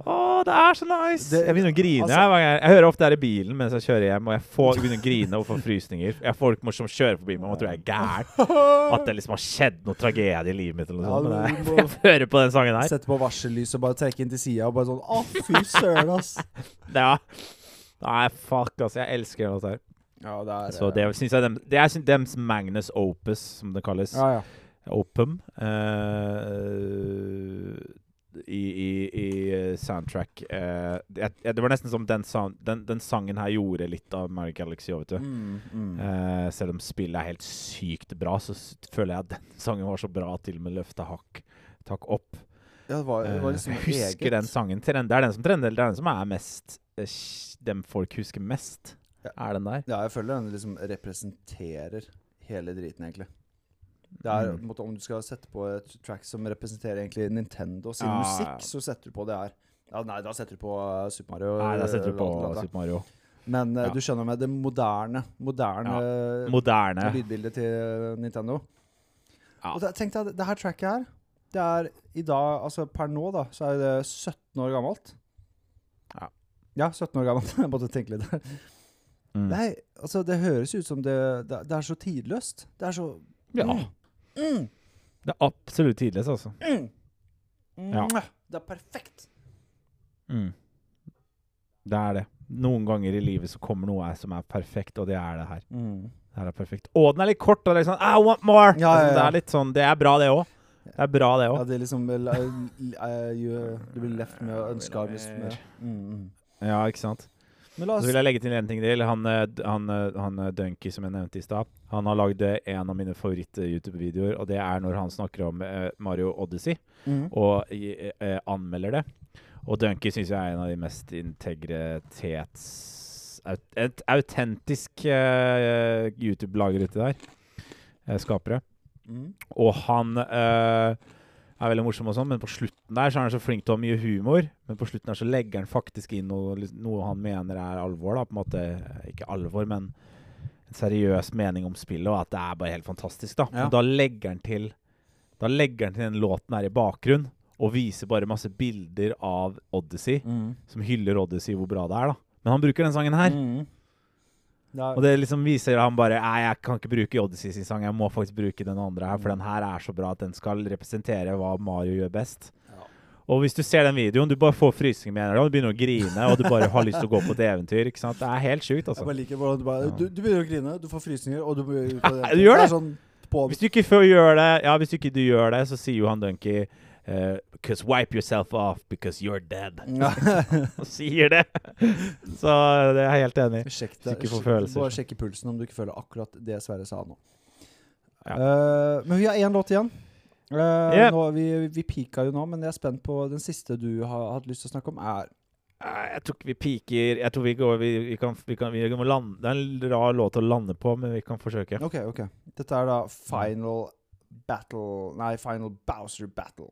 Å, det er så nice! Det- jeg begynner å grine. altså- jeg, jeg hører ofte det her i bilen mens jeg kjører hjem, og jeg, får, jeg begynner å grine og får frysninger. Jeg har folk som kjører forbi meg og tror jeg er gæren. At det liksom har skjedd noe tragedie i livet mitt. eller noe Ja, sånt. Men jeg, [LAUGHS] jeg hører på den sangen her. Sette på varsellys og bare trekke inn til sida og bare sånn Å, fy søren, ass. [LAUGHS] Ja. Nei, fuck, altså. Jeg elsker den låta her. Ja, det er Så det syns jeg dem, Det er dems Magnus Opus, som det kalles. Ja, ja. Opum. Uh, i, i, I soundtrack. uh, det, jeg- det var nesten som den, den, den sangen her gjorde litt av Mario Galaxy òg, vet du. Mm, mm. Uh, selv om spillet er helt sykt bra, så føler jeg at den [LAUGHS] sangen var så bra til og med løfta hakk, takk opp. Ja, det var, det var Eh, liksom jeg husker eget. den sangen. trend- Det er den som trender, det er den som er mest eh, Dem folk husker mest, Ja. er den der. Ja, jeg føler den liksom representerer hele driten, egentlig. Det er Mm. måte Om du skal sette på et track som representerer egentlig Nintendo sin Ja. musikk, så setter du på det her. Ja, nei, da setter du på uh, Super Mario. Nei, da setter du på. Super Mario. Men uh, Ja. du skjønner med det moderne Moderne Moderne. lydbildet til Nintendo. Ja. Og da, tenk deg, det her tracket her Det er i dag, altså per nå, da, så er det 17 år gammelt. Ja. Ja, 17 år gammelt. [LAUGHS] Jeg måtte tenke litt der. Mm. Nei, altså, det høres ut som det Det, det er så tidløst. Det er så Ja. Mm. Det er absolutt tidløst, altså. Mm. Ja. Det er perfekt. Mm. Det er det. Noen ganger i livet så kommer noe som er perfekt, og det er det her. Mm. Det her er perfekt. Og den er litt kort, og det er litt sånn I want more! Ja, ja, det er litt sånn Det er bra, det òg. Det er bra, det Ja, det er liksom eh, eh, you- Du blir left med å ønske mm, mm. Ja, ikke sant. La Så vil jeg legge til en ting til. Han, eh, han, eh, han eh, Dunky som jeg nevnte i stad, han har lagd en av mine favoritt-YouTube-videoer, og det er når han snakker om eh, Mario Odyssey mm. og eh, anmelder det. Og Dunky syns jeg er en av de mest integritets... Et autentisk eh, YouTube-lager uti der. Skapere. Mm. Og han eh, er veldig morsom og sånn, men på slutten der så er han så flink til å ha mye humor. Men på slutten der så legger han faktisk inn noe, noe han mener er alvor. da, på en måte, Ikke alvor, men en seriøs mening om spillet, og at det er bare helt fantastisk. Da Ja. Men da legger han til Da legger han til den låten her i bakgrunn, og viser bare masse bilder av Odyssey, Mm. som hyller Odyssey, hvor bra det er. da Men han bruker den sangen her. Mm. Det Og det liksom viser han bare Nei, jeg kan ikke bruke Odyssey sin sang, jeg må faktisk bruke den andre her, for den her er så bra at den skal representere hva Mario gjør best. Ja. Og hvis du ser den videoen, du bare får frysninger med en og du begynner å grine, og du bare har lyst til å gå på et eventyr. ikke sant? Det er helt sjukt, Jeg altså. bare liker hvordan du bare du, du begynner å grine, du får frysninger, og du blir [LAUGHS] Ja, du gjør det. det. Sånn Hvis du ikke gjør det, ja, hvis du ikke du gjør det, så sier Johan Dunkey, Dunky Because wipe yourself off because you're dead. [LAUGHS] [LAUGHS] Og sier det. [LAUGHS] Så det er jeg helt enig i. Bare sjekke pulsen om du ikke føler akkurat det Sverre sa nå. Ja. Uh, men vi har én låt igjen. Uh, yeah. nå, vi, vi pika jo nå, men jeg er spent på den siste du har hatt lyst til å snakke om, er Jeg tror ikke vi piker Jeg tror vi går Vi, vi kan, vi kan vi må lande, Det er en rar låt å lande på, men vi kan forsøke. OK, OK. Dette er da Final Battle Nei, Final Bowser Battle.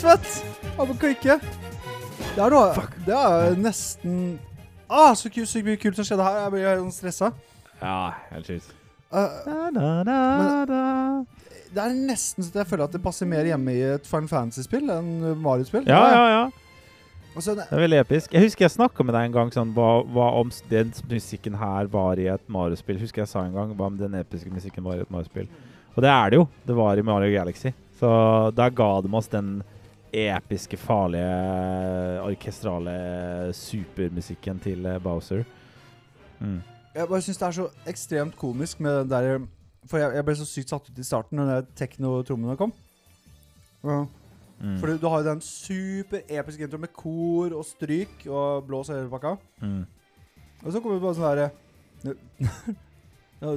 dritfett! Må. Det er noe Det er nesten Ah, så kult, så mye kult som skjedde her. Jeg blir helt stressa. Ja, helt sjukt. Uh, det er nesten så jeg føler at det passer mer hjemme i et Final Fantasy-spill enn Mario-spill. Ja, ja, ja. Så, Det er veldig episk. Jeg husker jeg snakka med deg en gang sånn, hva, hva om den musikken her var i et Mario-spill. Husker jeg sa en gang hva om den episke musikken var i et Mario-spill. Og det er det jo. Det var i Mario Galaxy. Så der ga de oss den episke, farlige, orkestrale supermusikken til eh, Bowser. Mm. jeg bare syns det er så ekstremt komisk med den der For jeg, jeg ble så sykt satt ut i starten når de tekno-trommene kom. Ja. Mm. For du, du har jo den superepiske introen med kor og stryk og blås og hele pakka. Mm. Og så kommer det bare sånn derre ja,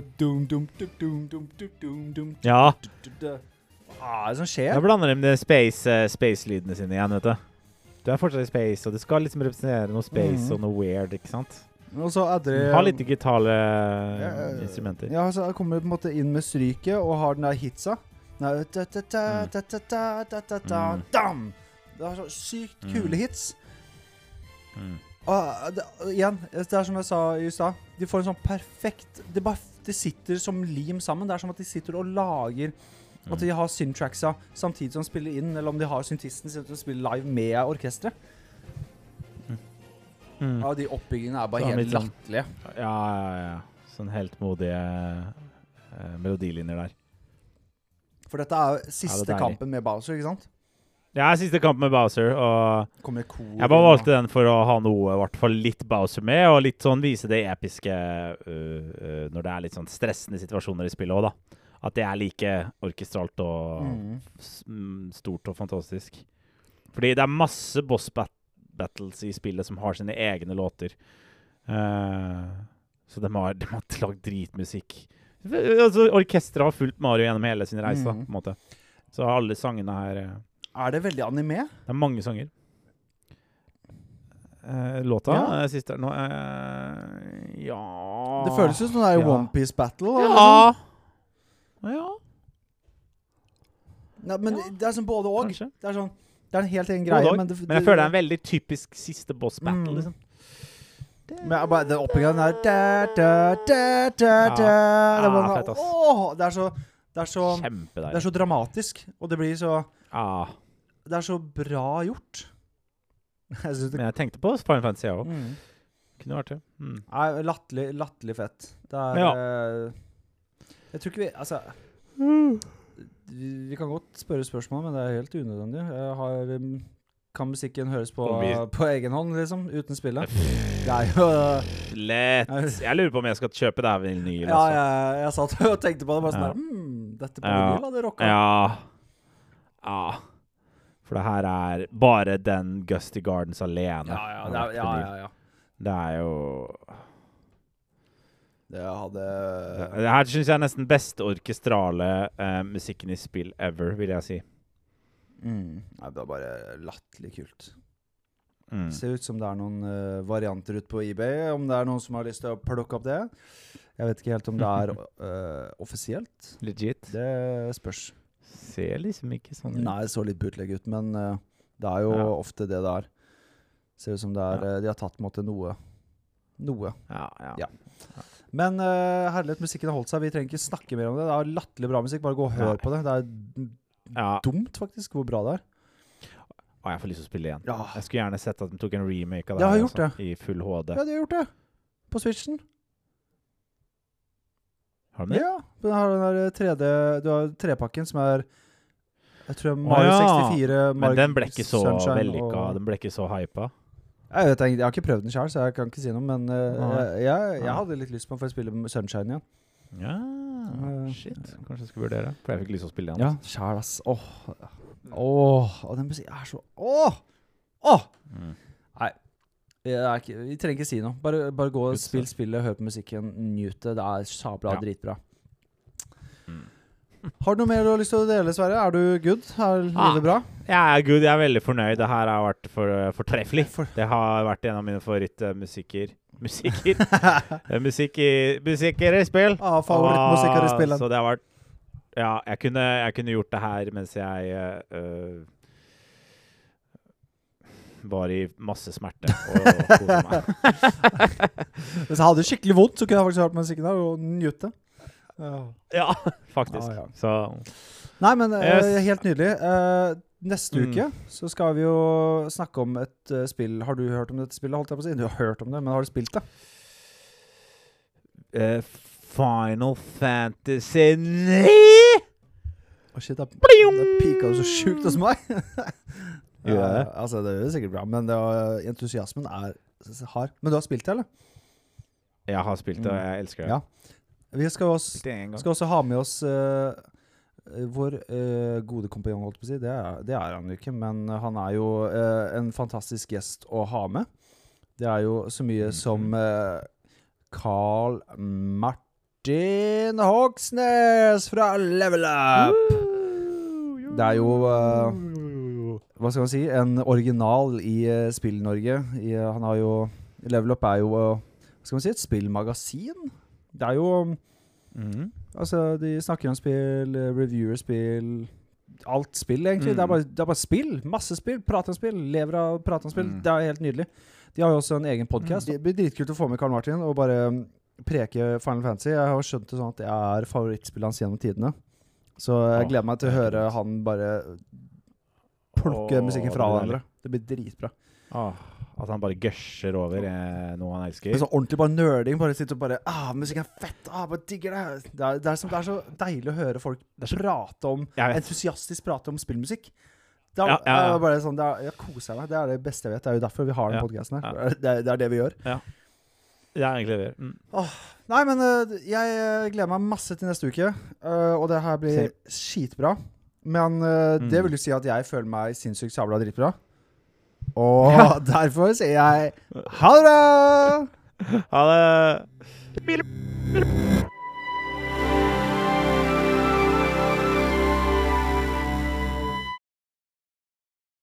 Hva er det som skjer? Da blander de med space, eh, space-lydene sine igjen, vet du. Du er fortsatt i space, og det skal liksom representere noe space mm. og noe weird, ikke sant? Og så adder de har litt digitale Ja, eh, instrumenter. Ja, så kommer det på en måte inn med stryket og har den der hitsa. Nei, da, da, da, Mm. da, da, da, da, da, da, dam! Det er så sykt Mm. kule hits. Mm. Og det, igjen, det er som jeg sa i stad. De får en sånn perfekt det, bare, det sitter som lim sammen. Det er som at de sitter og lager At de har syntracksa samtidig som de spiller inn, eller om de har syntisten som spiller live med orkesteret. Mm. Ja, de oppbyggingene er bare helt sånn- latterlige. Ja, ja, ja. Sånn heltmodige eh, melodilinjer der. For dette er Ja, siste er kampen med Bowser, ikke sant? Ja, siste kamp med Bowser, og kor jeg bare valgte den for å ha noe, i hvert fall litt Bowser med, og litt sånn vise det episke uh, uh, når det er litt sånn stressende situasjoner i spillet òg, da. At det er like orkestralt og Mm. mm, stort og fantastisk. Fordi det er masse boss bat battles i spillet som har sine egne låter. Uh, så de har, de har [LAUGHS] lagd dritmusikk. Altså, Orkesteret har fulgt Mario gjennom hele sin reise, da, Mhm. på en måte. Så alle sangene her eh, Er det veldig anime? Det er mange sanger. Eh, låta Ja. eh, siste nå eh, Ja Det føles jo som det er Ja. Onepiece Battle. eller. Ja. Ja, Nei, men Ja. det er sånn både og. kanskje. Det er sånn Det er en helt egen greie, men det, Men jeg føler det er en veldig typisk siste boss battle. Mm. liksom Men jeg bare, den oppbygginga der da, da, da, da, da. Ja. Det, Ja, fett, ass. åh, det er så Det er så, det er så dramatisk, og det blir så Ja. Det er så bra gjort. [LAUGHS] Jeg det Men jeg tenkte på Final Fantasy, jeg òg. mm. Kunne vært det. Mm. er latterlig, latterlig fett. Det er Ja. Jeg tror ikke vi Altså vi, vi kan godt spørre spørsmål, men det er helt unødvendig. Jeg har um, Kan musikken høres på, på egen hånd, liksom? Uten spillet? Det er jo [LAUGHS] Lett. Jeg lurer på om jeg skal kjøpe det her vinyl. Ja, altså. jeg, jeg satt og tenkte på det. Bare sånn Ja. der mm, Dette på Ja. vinyl hadde rocka. Ja. ja. For det her er bare den Gusty Gardens alene. ja, ja, det er, ja, ja, ja. Det er jo Det hadde Det her syns jeg er nesten beste orkestrale eh, musikken i spill ever, vil jeg si. mm, Nei, Det var bare latterlig kult. Mm. Ser ut som det er noen uh, varianter ute på eBay. Om det er noen som har lyst til å plukke opp det. Jeg vet ikke helt om det er uh, [LAUGHS] offisielt. Legit. Det spørs. Ser liksom ikke sånn ut. Nei, det så litt bootleg ut, men uh, det er jo Ja. ofte det det er. Ser ut som det er Ja. De har tatt på en måte noe. Noe. Ja, ja. Ja. Men uh, herlighet, musikken har holdt seg. Vi trenger ikke snakke mer om det. Det er latterlig bra musikk. Bare gå og hør Nei. på det. Det er ja. dumt, faktisk, hvor bra det er. Å, jeg får lyst til å spille igjen. Ja. Jeg skulle gjerne sett at de tok en remake av det her, gjort altså, i full HD. Ja, de har gjort det. På Switchen. Har de det? Ja. Du har den der 3D Du har trepakken som er Jeg tror det Mario ja. 64, Men den ble ikke så vellykka. Den ble ikke så hypa. Jeg, vet, ikke, jeg har ikke prøvd den sjøl, så jeg kan ikke si noe. Men uh, jeg, jeg, jeg hadde litt lyst på å få spille Sunshine igjen. Ja, Eh, shit. Kanskje jeg skulle vurdere. For jeg fikk lyst til å spille igjen. Ja, sjæl, ass. Åh. Åh. Og den musikken er så Åh! Åh! Mm. Jeg er ikke, vi trenger ikke si noe. Bare, bare gå og spill spillet, hør på musikken, nyt det. Det er sabla Ja. dritbra. Mm. Har du noe mer du har lyst til å dele, Sverre? Er du good? Er livet Ah. bra? Jeg er good. Jeg er veldig fornøyd. Det her har vært for, fortreffelig. For- Det har vært en av mine favorittmusikker. Musikker? [LAUGHS] musikker, musikker i spill. Ah, favorittmusikker i Ah, spillet. Så det har vært Ja, jeg kunne, jeg kunne gjort det her mens jeg eh, øh, var i masse smerte og kosa meg. [LAUGHS] Hvis jeg hadde skikkelig vondt, så kunne jeg faktisk hørt musikken der og nytt Ja. Ja, [LAUGHS] faktisk. Ja, ja. Så Nei, men uh, helt nydelig. Uh, neste Mm. uke så skal vi jo snakke om et uh, spill. Har du hørt om dette spillet? holdt jeg på å si? Du har hørt om det, men har du spilt det? Final Fantasy 9! Å shit, da da pika du så sjukt hos meg. [LAUGHS] ja, ja, det? Altså, det gjør det sikkert bra, men det var, entusiasmen er hard. Men du har spilt det, eller? Jeg har spilt det, og jeg elsker det. Ja. Vi skal også, skal også ha med oss uh, vår uh, gode kompanjong, holdt på å si. Det er, det er han ikke, men han er jo uh, en fantastisk gjest å ha med. Det er jo så mye Mhm. som Carl Martin Hogsnes fra Level Up. Det er jo Hva skal man si? En original i Spill-Norge. Han har jo Level Up er jo Hva skal man si? Et spillmagasin. Det er jo mm. Altså, de snakker om spill, eh, reviewer spill Alt spill, egentlig. Mm. Det, er bare, det er bare spill. Masse spill. Prate om spill. Lever av å prate om spill. Mm. Det er helt nydelig. De har jo også en egen podkast. Det blir dritkult å få med Karl Martin og bare mm, preke Final Fantasy. Jeg har skjønt det sånn at det er favorittspillet hans gjennom tidene. Så jeg gleder meg til å høre han bare plukke Åh, musikken fra hverandre. Det blir dritbra. Ah, at han bare gusher over eh, noe han elsker. Men så ordentlig bare nerding. Bare sitter og bare Ah, musikken er fett! Ah, bare digger det! Det er, det, er som, det er så deilig å høre folk Det prate om Entusiastisk prate om spillmusikk. Det er, Ja, ja, ja. bare sånn, det er, jeg koser meg. Det er det beste jeg vet. Det er jo derfor vi har den Ja, podcasten her. ja. Det, er, det er det vi gjør. Det er egentlig det. Mm. Nei, men øh, jeg øh, gleder meg masse til neste uke. øh, og det her blir skitbra. Men øh, Mm. det vil jo si at jeg føler meg sinnssykt sabla dritbra. Og [LAUGHS] derfor sier jeg ha det bra! Ha det!